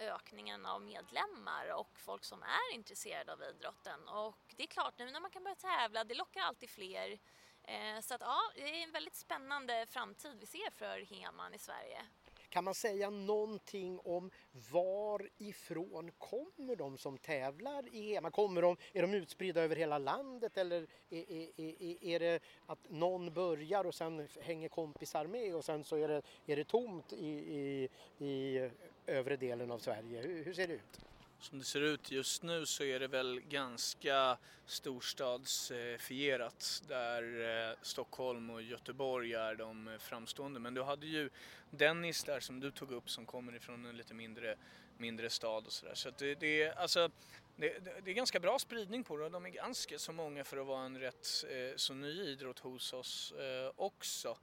ökningen av medlemmar och folk som är intresserade av idrotten. Och det är klart, nu när man kan börja tävla, det lockar alltid fler. Eh, så att ja, det är en väldigt spännande framtid vi ser för Heman i Sverige. Kan man säga någonting om varifrån kommer de som tävlar i Hema? Kommer de, är de utspridda över hela landet eller är, är, är, är det att någon börjar och sen hänger kompisar med och sen så är det, är det tomt i, i, i övre delen av Sverige? Hur, hur ser det ut? Som det ser ut just nu så är det väl ganska storstadsfierat där eh, Stockholm och Göteborg är de framstående. Men du hade ju Dennis där som du tog upp som kommer ifrån en lite mindre, mindre stad och sådär. Så, så det, det, alltså, det, det, är ganska bra spridning på det och de är ganska så många för att vara en rätt eh, så ny idrott hos oss eh, också.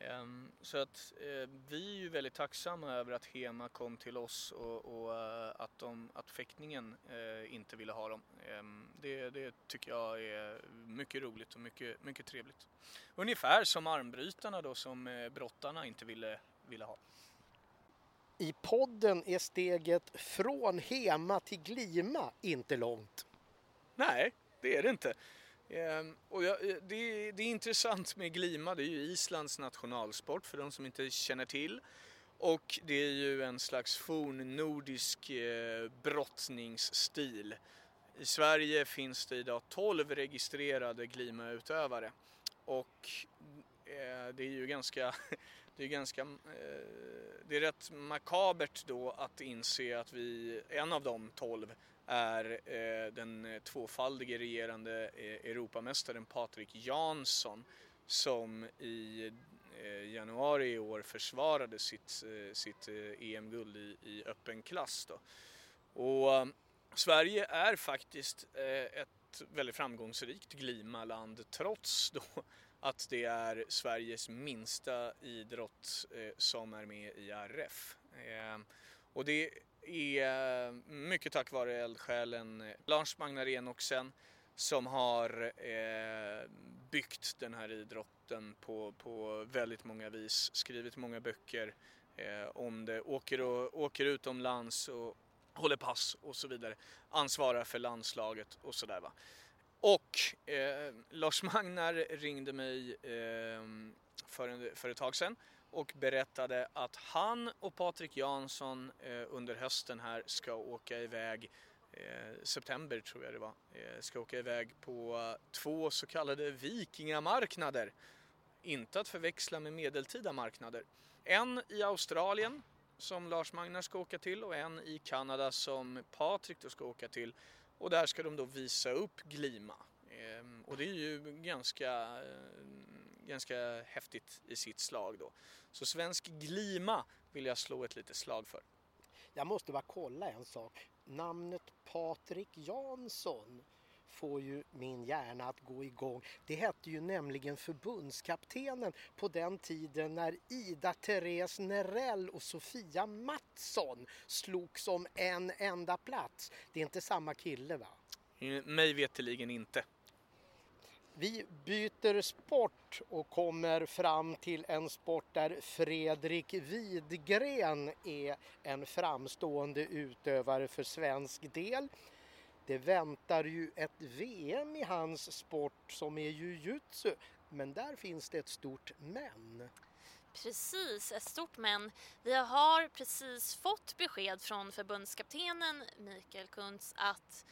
Ehm, så att eh, vi är ju väldigt tacksamma över att HEMA kom till oss och, och eh, att, de, att fäktningen eh, inte ville ha dem. Ehm, det, det, tycker jag är mycket roligt och mycket, mycket trevligt. Ungefär som armbrytarna då som brottarna inte ville, ville ha. I podden är steget från HEMA till Glima inte långt. Nej, det är det inte. Ehm, och jag, eh, det, det, är intressant med glima, det är ju Islands nationalsport för de som inte känner till. Och det är ju en slags fornnordisk eh, brottningsstil. I Sverige finns det idag 12 registrerade glimautövare. Och eh, det är ju ganska, (laughs) det är ganska, eh, det är rätt makabert då att inse att vi, en av de 12 är eh, den eh, tvåfaldige regerande eh, Europamästaren Patrik Jansson som i eh, januari i år försvarade sitt, eh, sitt eh, e EM-guld i, i öppen klass. Då. Och Sverige är faktiskt ett väldigt framgångsrikt glimaland trots då att det är Sveriges minsta idrott som är med i RF. Och det är eh, mycket tack vare eldsjälen Lars Magnar Enoksen som har eh, byggt den här idrotten på, på väldigt många vis, skrivit många böcker eh, om det, åker, och, åker utomlands och håller pass och så vidare, ansvarar för landslaget och sådär va. Och eh, Lars Magnar ringde mig eh, för, en, för ett tag sedan och berättade att han och Patrik Jansson eh, under hösten här ska åka iväg eh, september tror jag det var, eh, ska åka iväg på två så kallade vikingamarknader. Inte att förväxla med medeltida marknader. En i Australien som Lars Magnar ska åka till och en i Kanada som Patrik då ska åka till. Och där ska de då visa upp Glima. Ehm, och det är ju ganska ganska häftigt i sitt slag då. Så svensk glima vill jag slå ett litet slag för. Jag måste bara kolla en sak. Namnet Patrik Jansson får ju min hjärna att gå igång. Det hette ju nämligen förbundskaptenen på den tiden när Ida Therese Nerell och Sofia Mattsson slogs om en enda plats. Det är inte samma kille va? Mig veteligen inte. Vi byter sport och kommer fram till en sport där Fredrik Widgren är en framstående utövare för svensk del. Det väntar ju ett VM i hans sport som är jujutsu, men där finns det ett stort men. Precis, ett stort men. Vi har precis fått besked från förbundskaptenen Mikael Kuntz att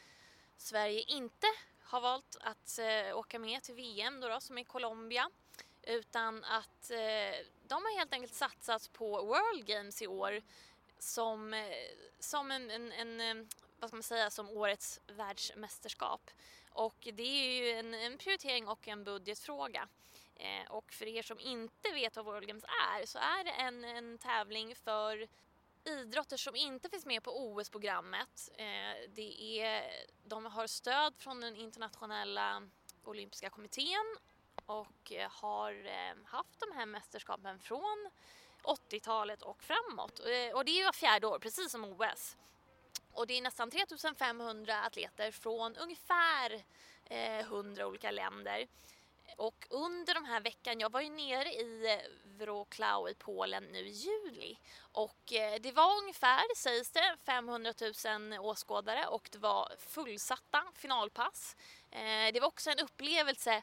Sverige inte har valt att eh, åka med till VM då, då, som är Colombia. Utan att eh, de har helt enkelt satsat på World Games i år som, eh, som en, en, en, eh, vad ska man säga, som årets världsmästerskap. Och det är ju en, en prioritering och en budgetfråga. Eh, och för er som inte vet vad World Games är så är det en, en tävling för idrotter som inte finns med på OS-programmet. Eh, det är, de har stöd från den internationella olympiska kommittén och eh, har eh, haft de här mästerskapen från 80-talet och framåt. Eh, och det är ju fjärde år, precis som OS. Och det är nästan 3500 atleter från ungefär eh, 100 olika länder. Och under de här veckan, jag var ju nere i eh, Wrocław i Polen nu i juli och eh, det var ungefär, sägs det, 500 000 åskådare och det var fullsatta finalpass. Eh, det var också en upplevelse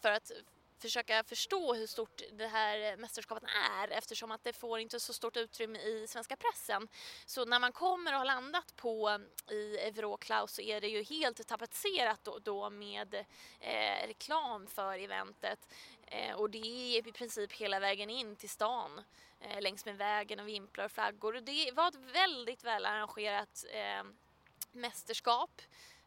för att försöka förstå hur stort det här mästerskapet är eftersom att det får inte så stort utrymme i svenska pressen. Så när man kommer och har landat på i Euroclaus så är det ju helt tapetserat då, då med eh, reklam för eventet eh, och det är i princip hela vägen in till stan eh, längs med vägen och vimplar och flaggor och det var ett väldigt väl arrangerat eh, mästerskap.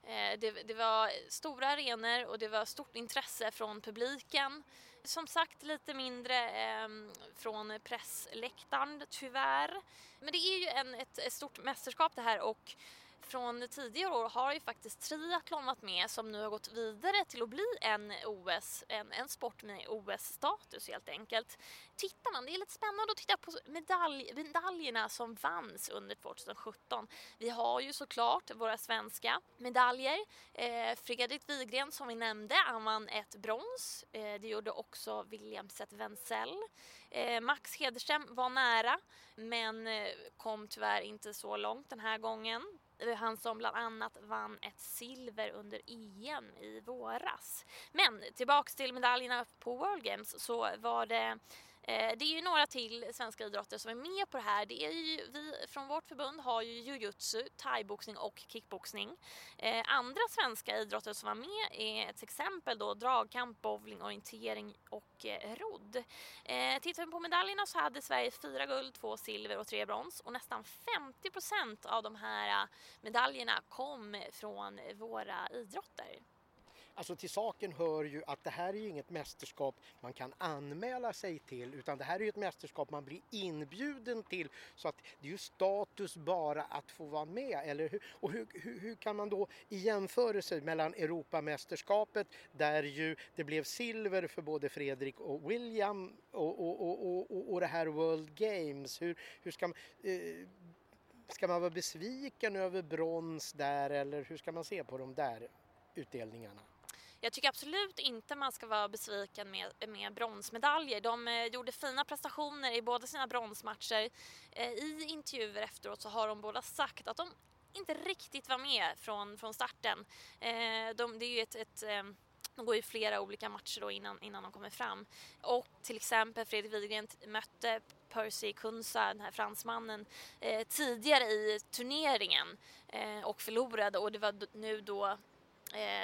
Eh, det, det, var stora arenor och det var stort intresse från publiken. Som sagt lite mindre eh, från pressläktaren tyvärr. Men det är ju en, ett, ett stort mästerskap det här och från tidigare år har ju faktiskt triathlon varit med som nu har gått vidare till att bli en OS, en, en sport med OS-status helt enkelt. Tittar man, det är lite spännande att titta på medalj, medaljerna som vanns under 2017. Vi har ju såklart våra svenska medaljer. Eh, Fredrik Wigren som vi nämnde, han vann ett brons. Eh, det gjorde också William Seth Wenzel. Eh, Max Hederström var nära men eh, kom tyvärr inte så långt den här gången. Eh, han som bland annat vann ett silver under EM i våras. Men tillbaks till medaljerna på World Games så var det Eh, det är ju några till svenska idrotter som är med på det här. Det är ju, vi från vårt förbund har ju jujutsu, thaiboxning och kickboxning. Eh, andra svenska idrotter som var med är till exempel då dragkamp, bowling, orientering och eh, rodd. Eh, tittar vi på medaljerna så hade Sverige fyra guld, två silver och tre brons och nästan 50 procent av de här eh, medaljerna kom från våra idrotter. Alltså till saken hör ju att det här är ju inget mästerskap man kan anmäla sig till utan det här är ju ett mästerskap man blir inbjuden till så att det är ju status bara att få vara med. Eller hur? Och hur, hur, hur kan man då i jämförelse mellan Europamästerskapet där ju det blev silver för både Fredrik och William och, och, och, och, och det här World Games, hur, hur ska man eh, Ska man vara besviken över brons där eller hur ska man se på de där utdelningarna? Jag tycker absolut inte man ska vara besviken med, med bronsmedaljer. De eh, gjorde fina prestationer i båda sina bronsmatcher. Eh, I intervjuer efteråt så har de båda sagt att de inte riktigt var med från, från starten. Eh, de, det är ju ett, ett eh, de går ju flera olika matcher då innan, innan de kommer fram. Och till exempel Fredrik Widgren mötte Percy Kunsa, den här fransmannen, eh, tidigare i turneringen eh, och förlorade och det var nu då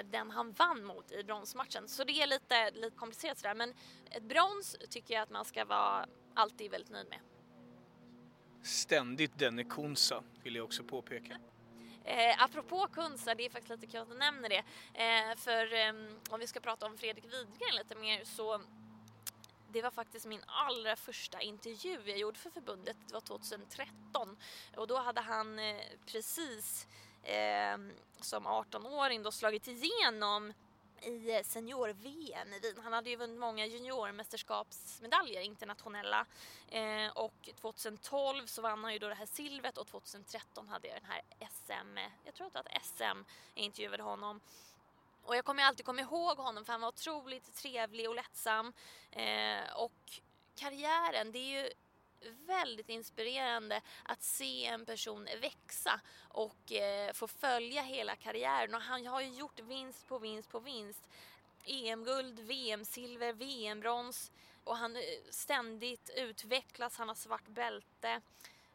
den han vann mot i bronsmatchen. Så det är lite, lite komplicerat sådär men ett brons tycker jag att man ska vara alltid väldigt nöjd med. Ständigt denne Kunsa vill jag också påpeka. Eh, apropå Kunsa, det är faktiskt lite kul att du nämner det. Eh, för eh, om vi ska prata om Fredrik Widgren lite mer så det var faktiskt min allra första intervju jag gjorde för förbundet. Det var 2013 och då hade han eh, precis eh, som 18-åring då slagit igenom i senior-VM i Wien. Han hade ju vunnit många juniormästerskapsmedaljer internationella eh, och 2012 så vann han ju då det här silvret och 2013 hade jag den här SM, jag tror att det var SM, jag intervjuade honom. Och jag kommer alltid komma ihåg honom för han var otroligt trevlig och lättsam eh, och karriären, det är ju väldigt inspirerande att se en person växa och eh, få följa hela karriären. Och han har ju gjort vinst på vinst på vinst. EM-guld, VM-silver, VM-brons och han eh, ständigt utvecklas, han har svart bälte.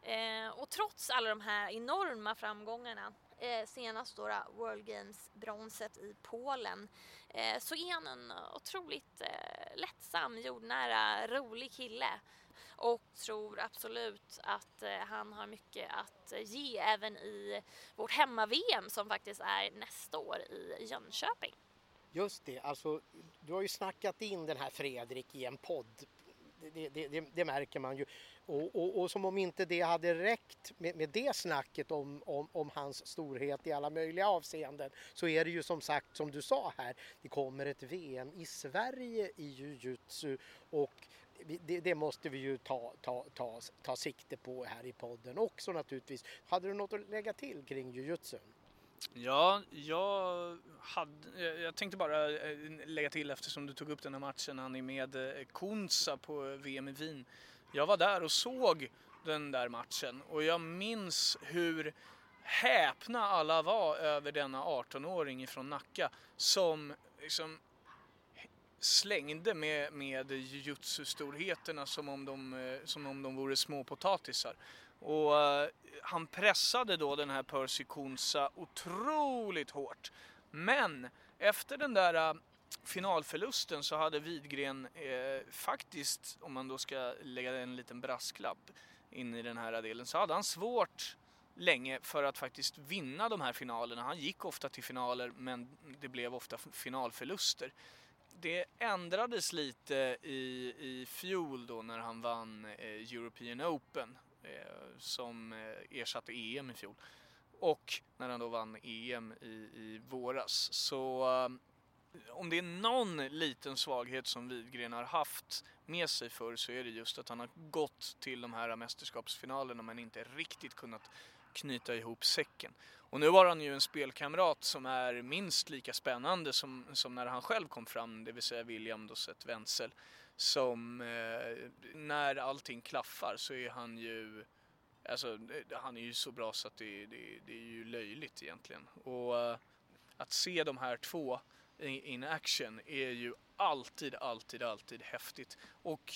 Eh, och trots alla de här enorma framgångarna eh, senast då, då World Games-bronset i Polen eh, så är han en otroligt eh, lättsam, jordnära, rolig kille och tror absolut att eh, han har mycket att eh, ge även i vårt hemma-VM som faktiskt är nästa år i Jönköping. Just det, alltså du har ju snackat in den här Fredrik i en podd. Det, det, det, det märker man ju. Och, och, och, som om inte det hade räckt med, med det snacket om, om, om, hans storhet i alla möjliga avseenden så är det ju som sagt som du sa här, det kommer ett VM i Sverige i jujutsu och det, det, måste vi ju ta, ta, ta, ta sikte på här i podden också naturligtvis. Hade du något att lägga till kring jujutsun? Ja, jag, hade, jag tänkte bara eh, lägga till eftersom du tog upp den här matchen han är med eh, Konsa på eh, VM i Wien. Jag var där och såg den där matchen och jag minns hur häpna alla var över denna 18-åring från Nacka som liksom slängde med, med jujutsu-storheterna som, om de, eh, som om de vore småpotatisar. Och uh, han pressade då den här Percy Kunsa otroligt hårt. Men efter den där uh, finalförlusten så hade Widgren uh, faktiskt, om man då ska lägga en liten brasklapp in i den här delen, så hade han svårt länge för att faktiskt vinna de här finalerna. Han gick ofta till finaler men det blev ofta finalförluster. Det ändrades lite i, i fjol då när han vann eh, European Open eh, som eh, ersatte EM i fjol. Och när han då vann EM i, i våras. Så eh, om det är någon liten svaghet som Widgren har haft med sig för så är det just att han har gått till de här mästerskapsfinalerna men inte riktigt kunnat knyta ihop säcken. Och nu har han ju en spelkamrat som är minst lika spännande som, som när han själv kom fram, det vill säga William Dosset Wenzel. Som eh, när allting klaffar så är han ju Alltså eh, han är ju så bra så att det, det, det är ju löjligt egentligen. Och eh, att se de här två in action är ju alltid, alltid, alltid häftigt. Och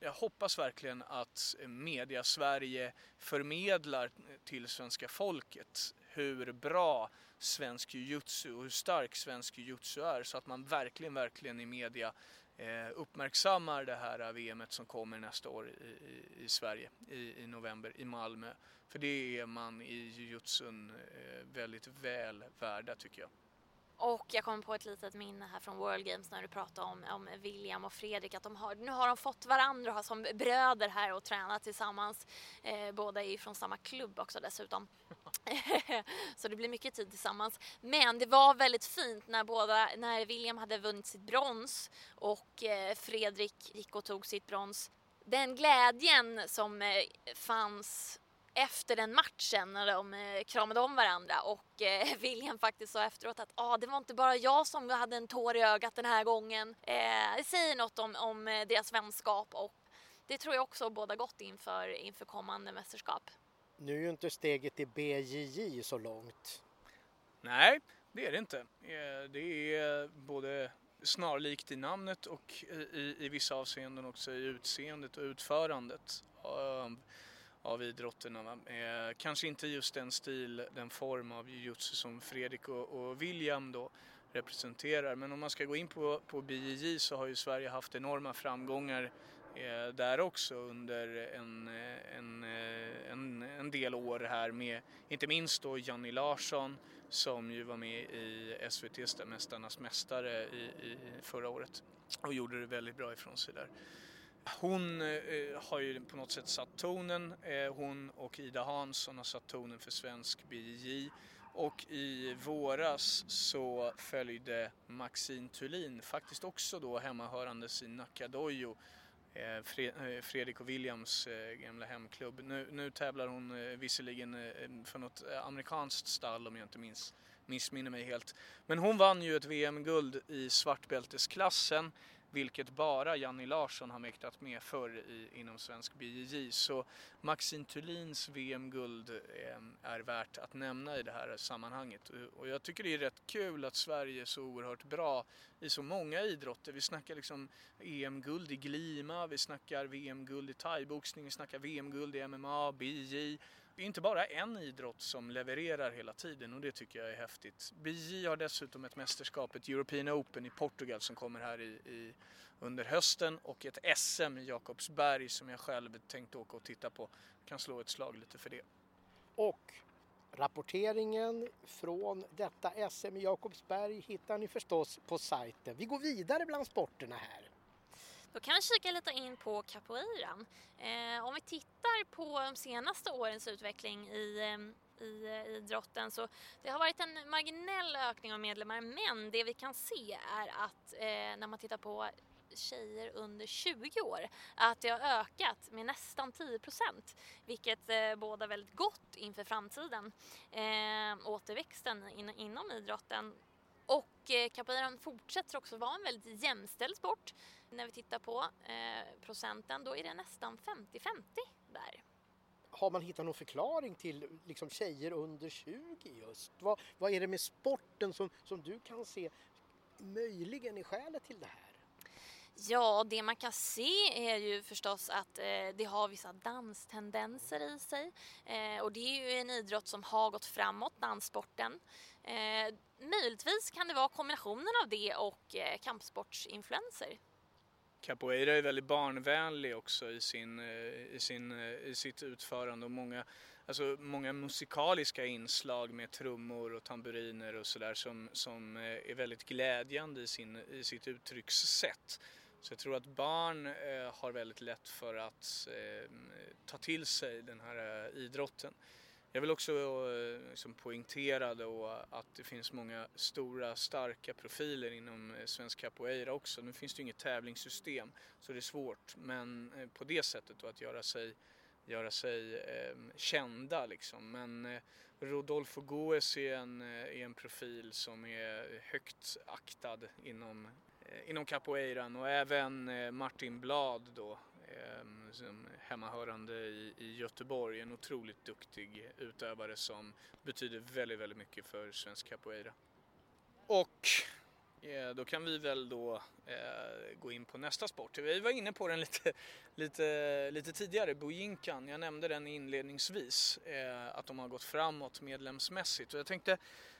jag hoppas verkligen att media Sverige förmedlar till svenska folket hur bra svensk jujutsu och hur stark svensk jujutsu är så att man verkligen, verkligen i media eh, uppmärksammar det här eh, VMet som kommer nästa år i, i, i Sverige i, i, november i Malmö. För det är man i jujutsun eh, väldigt väl värda tycker jag. Och jag kommer på ett litet minne här från World Games när du pratade om, om William och Fredrik. Att de har, nu har de fått varandra som bröder här och tränat tillsammans. Eh, båda är ju från samma klubb också dessutom. (laughs) så det blir mycket tid tillsammans. Men det var väldigt fint när, båda, när William hade vunnit sitt brons och eh, Fredrik gick och tog sitt brons. Den glädjen som eh, fanns efter den matchen när de eh, kramade om varandra och eh, (laughs) William faktiskt sa efteråt att ah, det var inte bara jag som hade en tår i ögat den här gången. Eh, det säger något om, om eh, deras vänskap och det tror jag också båda gott inför, inför kommande mästerskap. Nu är ju inte steget till BJJ så långt. Nej, det är det inte. Det är både snarlikt i namnet och i, i vissa avseenden också i utseendet och utförandet av idrotterna. Eh, kanske inte just den stil, den form av jujutsu som Fredrik och, och, William då representerar. Men om man ska gå in på, på BJJ så har ju Sverige haft enorma framgångar eh, där också under en, eh, en, eh, en, en, del år här med inte minst då Janni Larsson som ju var med i SVTs Mästarnas Mästare i, i förra året och gjorde det väldigt bra ifrån sig där. Hon eh, har ju på något sätt satt tonen. Eh, hon och Ida Hansson har satt tonen för svensk BJJ. Och i våras så följde Maxine Thulin, faktiskt också då hemmahörandes i Nacka Dojo, eh, eh, Fredrik och Williams eh, gamla hemklubb. Nu, nu tävlar hon eh, visserligen eh, för något amerikanskt stall om jag inte minns, missminner mig helt. Men hon vann ju ett VM-guld i svartbältesklassen vilket bara Janni Larsson har mäktat med förr i, inom svensk BJJ. Så Maxine Thulins VM-guld eh, är värt att nämna i det här sammanhanget. Och jag tycker det är rätt kul att Sverige är så oerhört bra i så många idrotter. Vi snackar liksom EM-guld i glima, vi snackar VM-guld i thaiboxning, vi snackar VM-guld i MMA, BJJ. Det är inte bara en idrott som levererar hela tiden och det tycker jag är häftigt. BJ har dessutom ett mästerskap, ett European Open i Portugal som kommer här i, i under hösten och ett SM i Jakobsberg som jag själv tänkte åka och titta på. Jag kan slå ett slag lite för det. Och rapporteringen från detta SM i Jakobsberg hittar ni förstås på sajten. Vi går vidare bland sporterna här. Då kan vi kika lite in på capoeiran. Eh, om vi tittar på de senaste årens utveckling i, ehm, eh, i idrotten så det har varit en marginell ökning av medlemmar men det vi kan se är att eh, när man tittar på tjejer under 20 år att det har ökat med nästan 10 procent vilket eh, bådar väldigt gott inför framtiden. Eh, återväxten in, inom idrotten och eh, capoeiran fortsätter också vara en väldigt jämställd sport. När vi tittar på eh, procenten då är det nästan 50-50 där. Har man hittat någon förklaring till liksom, tjejer under 20 just? Vad, vad är det med sporten som, som du kan se möjligen är skälet till det här? Ja, det man kan se är ju förstås att eh, det har vissa danstendenser i sig. Eh, och det är ju en idrott som har gått framåt, danssporten. Eh, möjligtvis kan det vara kombinationen av det och eh, kampsportsinfluenser. Capoeira är väldigt barnvänlig också i, sin, eh, i, sin, eh, i sitt utförande och många, alltså många musikaliska inslag med trummor och tamburiner och sådär som, som eh, är väldigt glädjande i, sin, i sitt uttryckssätt. Så jag tror att barn har väldigt lätt för att ta till sig den här idrotten. Jag vill också eh, liksom poängtera då att det finns många stora starka profiler inom eh, svensk capoeira också. Nu finns det ju inget tävlingssystem så det är svårt men eh, på det sättet då att göra sig, göra sig eh, kända liksom. Men eh, Rodolfo Goes är en, är en profil som är högt aktad inom, eh, inom capoeiran och även Martin Blad då Ehm, hemmahörande i, i Göteborg. En otroligt duktig utövare som betyder väldigt, väldigt mycket för svensk capoeira. Och eh, då kan vi väl då eh, gå in på nästa sport. Vi var inne på den lite, (laughs) lite, lite tidigare, Bojinkan. Jag nämnde den inledningsvis, eh, att de har gått framåt medlemsmässigt. Och jag tänkte,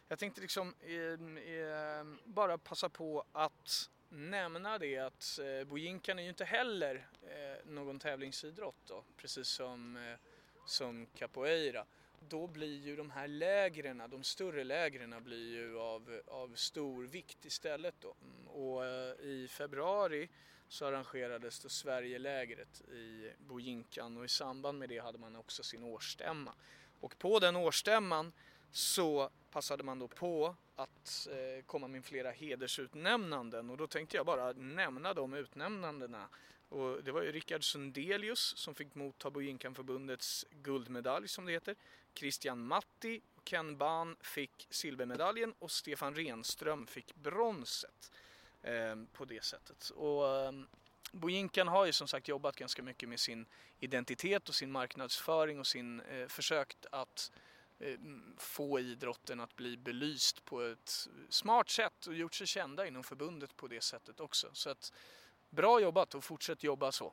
jag tänkte liksom eh bara passa på att nämna det att eh, Bojinkan är ju inte heller eh, någon tävlingsidrott då, precis som, eh, som capoeira. Då blir ju de här lägren, de större lägren blir ju av, av stor vikt istället då. Och eh, i februari så arrangerades då Sverigelägret i Bojinkan och i samband med det hade man också sin årsstämma. Och på den årsstämman så passade man då på att eh, komma med flera hedersutnämnanden och då tänkte jag bara nämna de utnämnandena. Och det var ju Rickard Sundelius som fick motta Bojinkanförbundets guldmedalj som det heter. Christian Matti och Ken Bahn fick silvermedaljen och Stefan Renström fick bronset eh, på det sättet. Och eh, Bojinkan har ju som sagt jobbat ganska mycket med sin identitet och sin marknadsföring och sin eh, försökt att Eh, få idrotten att bli belyst på ett smart sätt och gjort sig kända inom förbundet på det sättet också. Så att bra jobbat och fortsätt jobba så.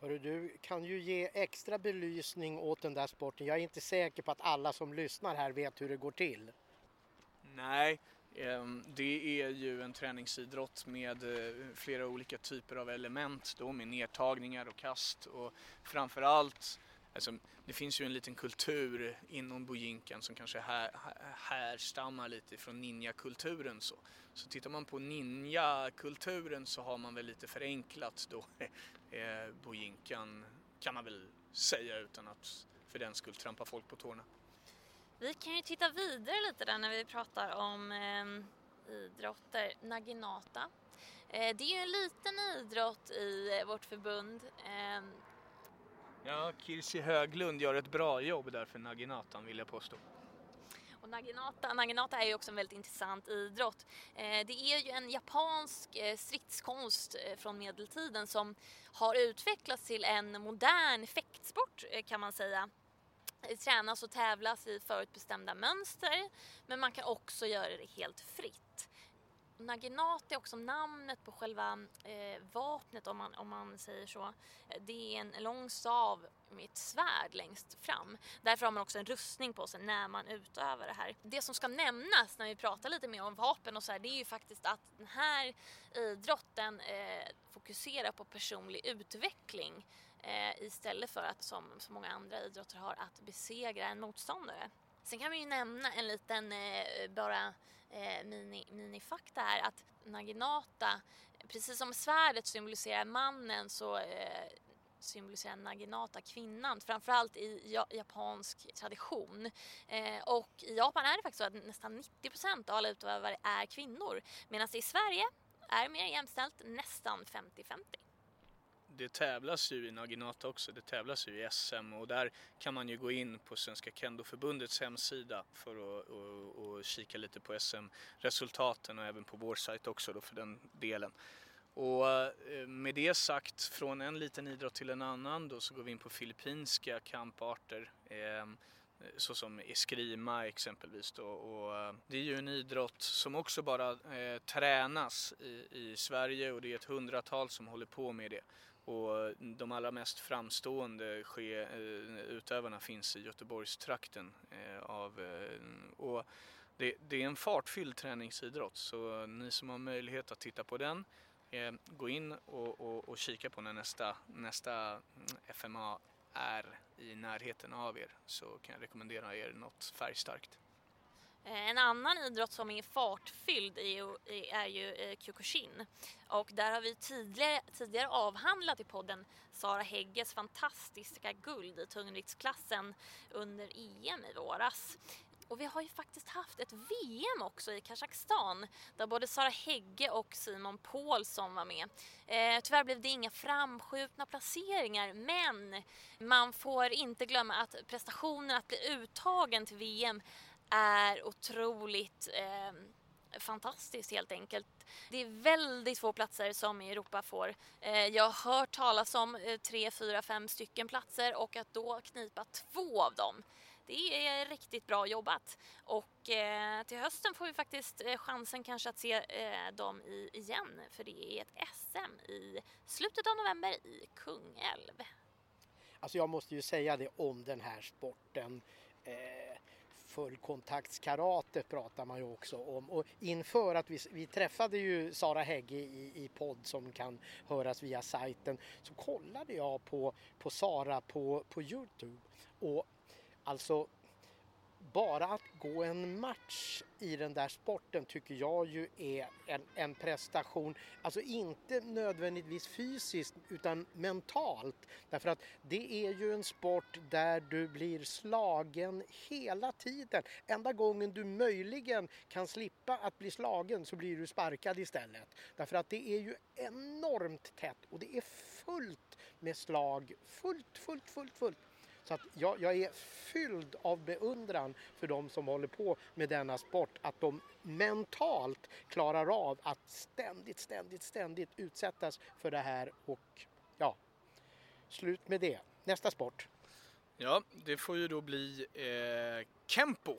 Hörru, du kan ju ge extra belysning åt den där sporten. Jag är inte säker på att alla som lyssnar här vet hur det går till. Nej, ehm, det är ju en träningsidrott med eh, flera olika typer av element då med nedtagningar och kast och framförallt Alltså, det finns ju en liten kultur inom bojinkan som kanske här, härstammar lite från ninjakulturen. Så. så tittar man på ninjakulturen så har man väl lite förenklat då (laughs) eh, bojinkan kan man väl säga utan att för den skull trampa folk på tårna. Vi kan ju titta vidare lite där när vi pratar om eh, idrotter. Naginata. Eh, det är ju en liten idrott i eh, vårt förbund. Ehm, Ja, Kirsi Höglund gör ett bra jobb där för Naginatan vill jag påstå. Och Naginata, Naginata är ju också en väldigt intressant idrott. Eh, det är ju en japansk eh, stridskonst eh, från medeltiden som har utvecklats till en modern fäktsport kan man säga. Det tränas och tävlas i förutbestämda mönster men man kan också göra det helt fritt. Naginat är också namnet på själva eh, vapnet om man, om man säger så. Det är en lång stav med ett svärd längst fram. Därför har man också en rustning på sig när man utövar det här. Det som ska nämnas när vi pratar lite mer om vapen och så här, det är ju faktiskt att den här idrotten eh, fokuserar på personlig utveckling eh, istället för att som så många andra idrotter har att besegra en motståndare. Sen kan vi ju nämna en liten eh, bara eh, mini, minifakta här att Naginata, precis som svärdet symboliserar mannen så eh, symboliserar Naginata kvinnan, framförallt i japansk tradition. Eh, och i Japan är det faktiskt så att nästan 90% av alla utövare är kvinnor medan det i Sverige är mer jämställt, nästan 50-50 det tävlas ju i Naginata också, det tävlas ju i SM och där kan man ju gå in på Svenska Kendoförbundets hemsida för att och, och kika lite på SM-resultaten och även på vår sajt också då för den delen. Och eh, med det sagt, från en liten idrott till en annan då så går vi in på filippinska kamparter. Ehm, Såsom eskrima exempelvis. Då. Och eh, det är ju en idrott som också bara eh, tränas i, i Sverige och det är ett hundratal som håller på med det. Och eh, de allra mest framstående ske, eh, utövarna finns i Göteborgstrakten. Eh, av, och det, det, är en fartfylld träningsidrott så ni som har möjlighet att titta på den, eh, gå in och, och, och, kika på när nästa, nästa mm, FMA är i närheten av er så kan jag rekommendera er något färgstarkt. Eh, en annan idrott som är fartfylld är ju, eh, Kyokushin. Och där har vi tidigare, tidigare avhandlat i podden Sara Hägges fantastiska guld i tungviktsklassen under EM i våras. Och vi har ju faktiskt haft ett VM också i Kazakstan där både Sara Hägge och Simon Paulsson var med. Eh, tyvärr blev det inga framskjutna placeringar men man får inte glömma att prestationen att bli uttagen till VM är otroligt eh, fantastiskt helt enkelt. Det är väldigt få platser som Europa får. Eh, jag har hört talas om eh, tre, fyra, fem stycken platser och att då knipa två av dem det är riktigt bra jobbat. Och eh, till hösten får vi faktiskt eh, chansen kanske att se eh, dem i, igen för det är ett SM i slutet av november i Kungälv. Alltså jag måste ju säga det om den här sporten. Eh, fullkontaktskarate pratar man ju också om. Och inför att vi, vi träffade ju Sara Hägge i, i podd som kan höras via sajten så kollade jag på, på Sara på, på Youtube. Och Alltså bara att gå en match i den där sporten tycker jag ju är en, en, prestation, alltså inte nödvändigtvis fysiskt utan mentalt. Därför att det är ju en sport där du blir slagen hela tiden. Enda gången du möjligen kan slippa att bli slagen så blir du sparkad istället. Därför att det är ju enormt tätt och det är fullt med slag, fullt, fullt, fullt, fullt. Så att jag, jag, är fylld av beundran för de som håller på med denna sport. Att de mentalt klarar av att ständigt, ständigt, ständigt utsättas för det här och ja, slut med det. Nästa sport. Ja, det får ju då bli eh, Kempo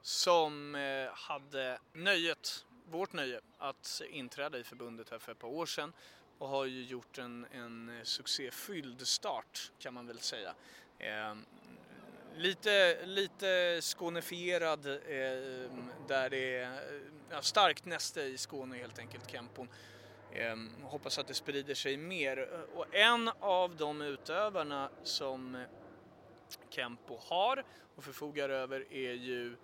som eh, hade nöjet, vårt nöje, att inträda i förbundet här för ett par år sedan och har ju gjort en, en succéfylld start kan man väl säga. Eh, lite, lite skånefierad eh, där det är ja, starkt näste i Skåne helt enkelt, Kempon. Eh, hoppas att det sprider sig mer. Och en av de utövarna som Kempo har och förfogar över är ju,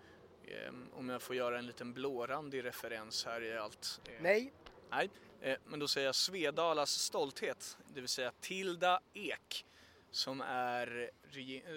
eh, om jag får göra en liten blårandig referens här i allt. Eh, Nej. Nej, eh, men då säger jag Svedalas stolthet, det vill säga Tilda Ek som är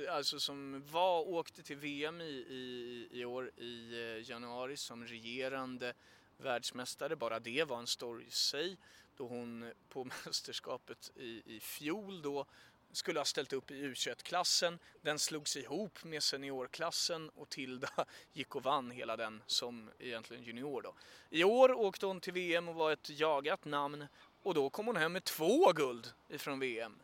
alltså som var åkte till VM i, i, i år i eh, januari som regerande världsmästare. Bara det var en story i sig då hon på (laughs) mästerskapet i, i fjol då skulle ha ställt upp i U21-klassen. Den slogs ihop med seniorklassen och Tilda (laughs) gick och vann hela den som egentligen junior då. I år åkte hon till VM och var ett jagat namn och då kom hon hem med två guld ifrån VM.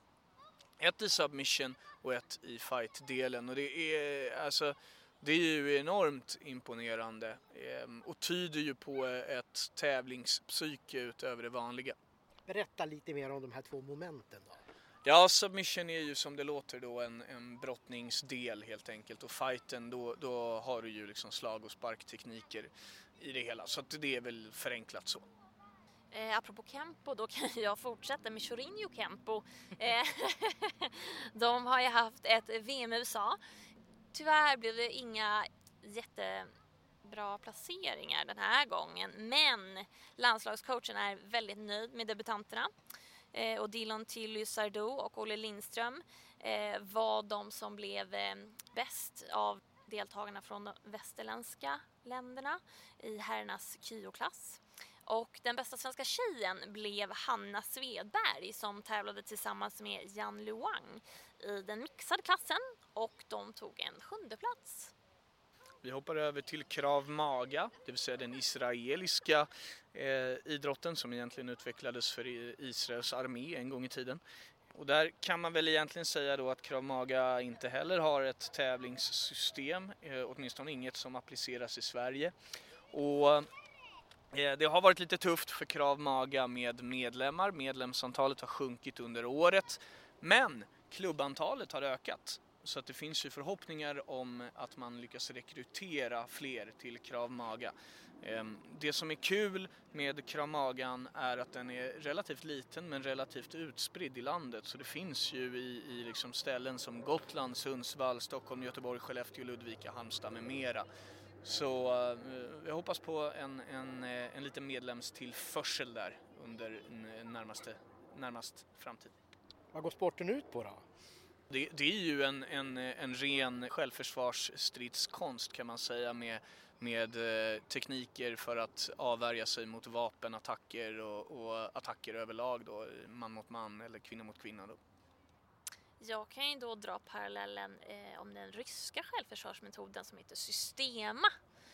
Ett i submission och ett i fight-delen och det är alltså det är ju enormt imponerande ehm, och tyder ju på ett tävlingspsyke utöver det vanliga. Berätta lite mer om de här två momenten då. Ja, submission är ju som det låter då en, en brottningsdel helt enkelt och fighten då, då har du ju liksom slag och sparktekniker i det hela så att det är väl förenklat så. Eh, apropå Kempo, då kan (laughs) jag fortsätta med Chorinho Kempo. Eh, (laughs) de har ju haft ett VM i USA. Tyvärr blev det inga jättebra placeringar den här gången, men landslagscoachen är väldigt nöjd med debutanterna. Eh, och Dillon Tilly Sardou och Olle Lindström eh, var de som blev eh, bäst av deltagarna från de västerländska länderna i herrarnas kyoklass. Och den bästa svenska tjejen blev Hanna Svedberg som tävlade tillsammans med Jan Luang i den mixade klassen och de tog en sjunde plats. Vi hoppar över till Krav Maga, det vill säga den israeliska eh, idrotten som egentligen utvecklades för Israels armé en gång i tiden. Och där kan man väl egentligen säga då att Krav Maga inte heller har ett tävlingssystem, eh, åtminstone inget som appliceras i Sverige. Och Eh, det har varit lite tufft för Krav Maga med medlemmar. Medlemsantalet har sjunkit under året. Men klubbantalet har ökat. Så att det finns ju förhoppningar om att man lyckas rekrytera fler till Krav Maga. Ehm, det som är kul med Krav Magan är att den är relativt liten men relativt utspridd i landet. Så det finns ju i, i liksom ställen som Gotland, Sundsvall, Stockholm, Göteborg, Skellefteå, Ludvika, Halmstad med mera. Så uh, jag hoppas på en, en, eh, en liten medlemstillförsel där under närmaste, närmast framtid. Vad går sporten ut på då? Det, det, är ju en, en, en ren självförsvarsstridskonst kan man säga med, med eh, tekniker för att avvärja sig mot vapenattacker och, och attacker överlag då, man mot man eller kvinna mot kvinna. Då. Jag kan ju då dra parallellen eh, om den ryska självförsvarsmetoden som heter Systema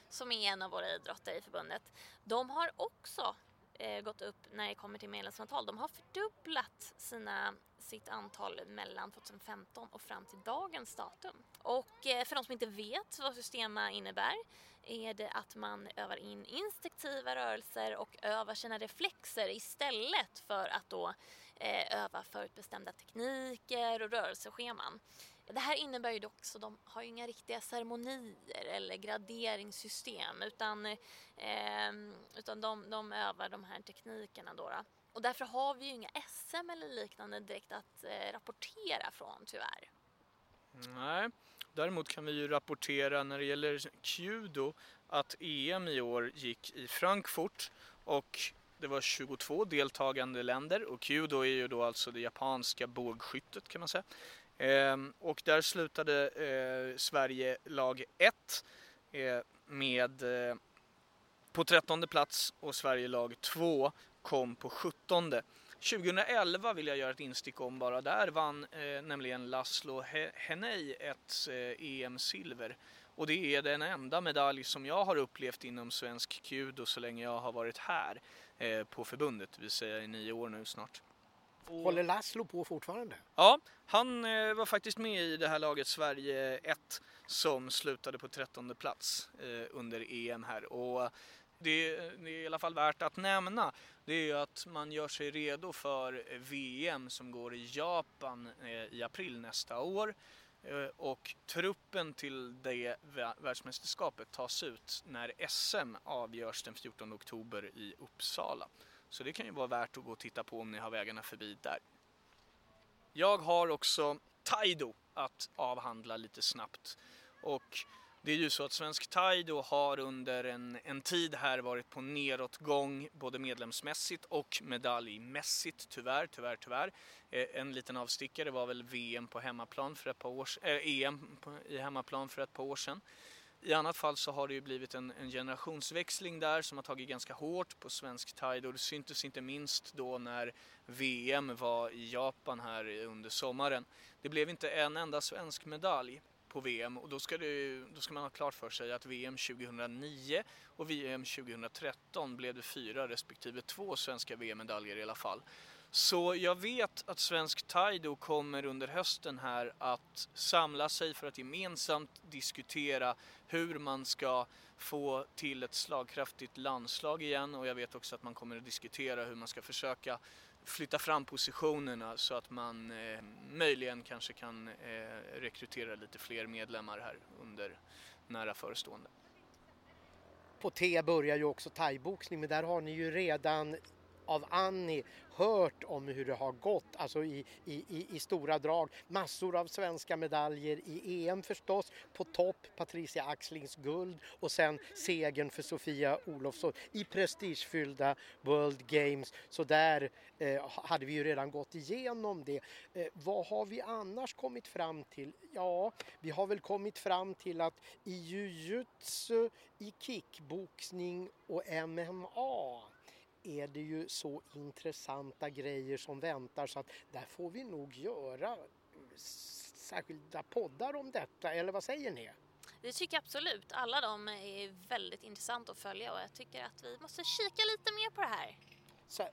som är en av våra idrotter i förbundet. De har också eh, gått upp när det kommer till medlemsantal. De har fördubblat sina, sitt antal mellan 2015 och fram till dagens datum. Och eh, för de som inte vet vad Systema innebär är det att man övar in instinktiva rörelser och övar sina reflexer istället för att då eh, öva förutbestämda tekniker och rörelsescheman. Det här innebär ju dock att de har inga riktiga ceremonier eller graderingssystem utan, eh, utan de, de övar de här teknikerna. Då, då. Och därför har vi ju inga SM eller liknande direkt att eh, rapportera från tyvärr. Nej, däremot kan vi ju rapportera när det gäller Kudo att EM i år gick i Frankfurt och det var 22 deltagande länder och Kudo är ju då alltså det japanska bågskyttet kan man säga. Ehm, och där slutade eh, Sverige lag 1 eh, med eh, på 13 plats och Sverige lag 2 kom på 17. 2011 vill jag göra ett instick om bara. Där vann eh, nämligen Laszlo Henei ett eh, EM-silver. Och det är den enda medalj som jag har upplevt inom svensk kudo så länge jag har varit här eh, på förbundet, det vill säga i nio år nu snart. Håller Laszlo på fortfarande? Ja, han eh, var faktiskt med i det här laget Sverige 1 som slutade på 13 plats eh, under EM här. Och det, det, är i alla fall värt att nämna det är att man gör sig redo för VM som går i Japan eh, i april nästa år. Eh, och truppen till det världsmästerskapet tas ut när SM avgörs den 14 oktober i Uppsala. Så det kan ju vara värt att gå och titta på om ni har vägarna förbi där. Jag har också Taido att avhandla lite snabbt. Och det är ju så att Svensk thai då har under en, en tid här varit på nedåtgång både medlemsmässigt och medaljmässigt tyvärr, tyvärr, tyvärr. Eh, en liten avstickare var väl VM på hemmaplan för ett par år, eh, EM på, i hemmaplan för ett par år sedan. I annat fall så har det ju blivit en, en generationsväxling där som har tagit ganska hårt på svensk tide och det syntes inte minst då när VM var i Japan här under sommaren. Det blev inte en enda svensk medalj på VM och då ska, det, då ska man ha klart för sig att VM 2009 och VM 2013 blev det fyra respektive två svenska VM-medaljer i alla fall. Så jag vet att Svensk Taido kommer under hösten här att samla sig för att gemensamt diskutera hur man ska få till ett slagkraftigt landslag igen och jag vet också att man kommer att diskutera hur man ska försöka flytta fram positionerna så att man eh, möjligen kanske kan eh, rekrytera lite fler medlemmar här under nära förestående. På T börjar ju också thaiboxning men där har ni ju redan av Annie hört om hur det har gått, alltså i, i, i, stora drag. Massor av svenska medaljer i EM förstås. På topp Patricia Axlings guld och sen segern för Sofia Olofsson i prestigefyllda World Games. Så där eh, hade vi ju redan gått igenom det. Eh, vad har vi annars kommit fram till? Ja, vi har väl kommit fram till att i jujutsu, i kickboxning och MMA är det ju så intressanta grejer som väntar så att där får vi nog göra särskilda poddar om detta, eller vad säger ni? Det tycker jag absolut. Alla de är väldigt intressanta att följa och jag tycker att vi måste kika lite mer på det här.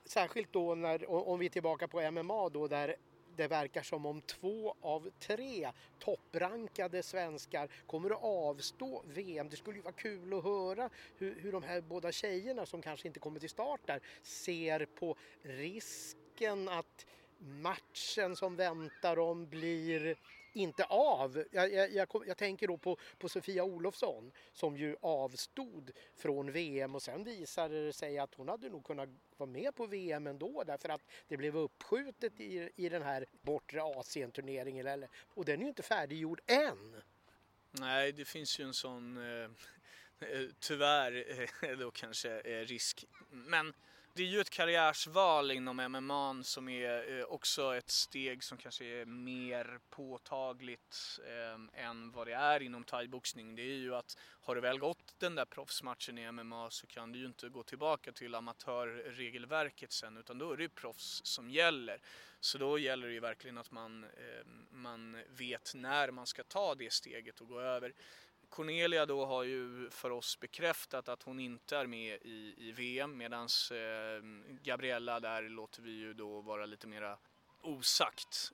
Särskilt då när, om vi är tillbaka på MMA då där det verkar som om två av tre topprankade svenskar kommer att avstå VM. Det skulle ju vara kul att höra hur, hur de här båda tjejerna som kanske inte kommer till start där ser på risken att matchen som väntar dem blir inte av. Jag, jag, jag, jag, tänker då på, på Sofia Olofsson som ju avstod från VM och sen visade det sig att hon hade nog kunnat vara med på VM ändå därför att det blev uppskjutet i, i den här bortre Asien-turneringen. Och den är ju inte färdiggjord än. Nej, det finns ju en sån eh, (laughs) eh tyvärr eh, då kanske eh, risk. Men det är ju ett karriärsval inom MMA som är eh, också ett steg som kanske är mer påtagligt eh, än vad det är inom thaiboxning. Det är ju att har du väl gått den där proffsmatchen i MMA så kan du ju inte gå tillbaka till amatörregelverket sen utan då är det ju proffs som gäller. Så då gäller det ju verkligen att man, eh, man vet när man ska ta det steget och gå över. Cornelia då har ju för oss bekräftat att hon inte är med i, i VM medan eh, Gabriella där låter vi ju då vara lite mera osagt.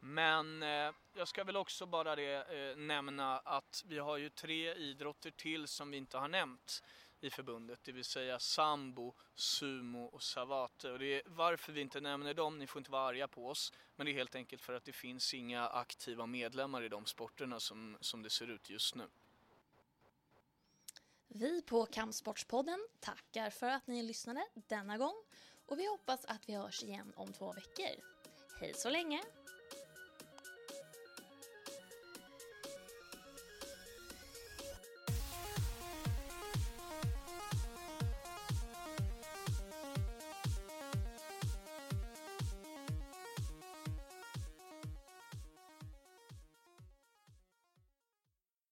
Men eh, jag ska väl också bara det, eh, nämna att vi har ju tre idrotter till som vi inte har nämnt i förbundet, det vill säga sambo, sumo och savate. Och det är varför vi inte nämner dem, ni får inte vara arga på oss, men det är helt enkelt för att det finns inga aktiva medlemmar i de sporterna som, som det ser ut just nu. Vi på Kampsportspodden tackar för att ni lyssnade denna gång och vi hoppas att vi hörs igen om två veckor. Hej så länge!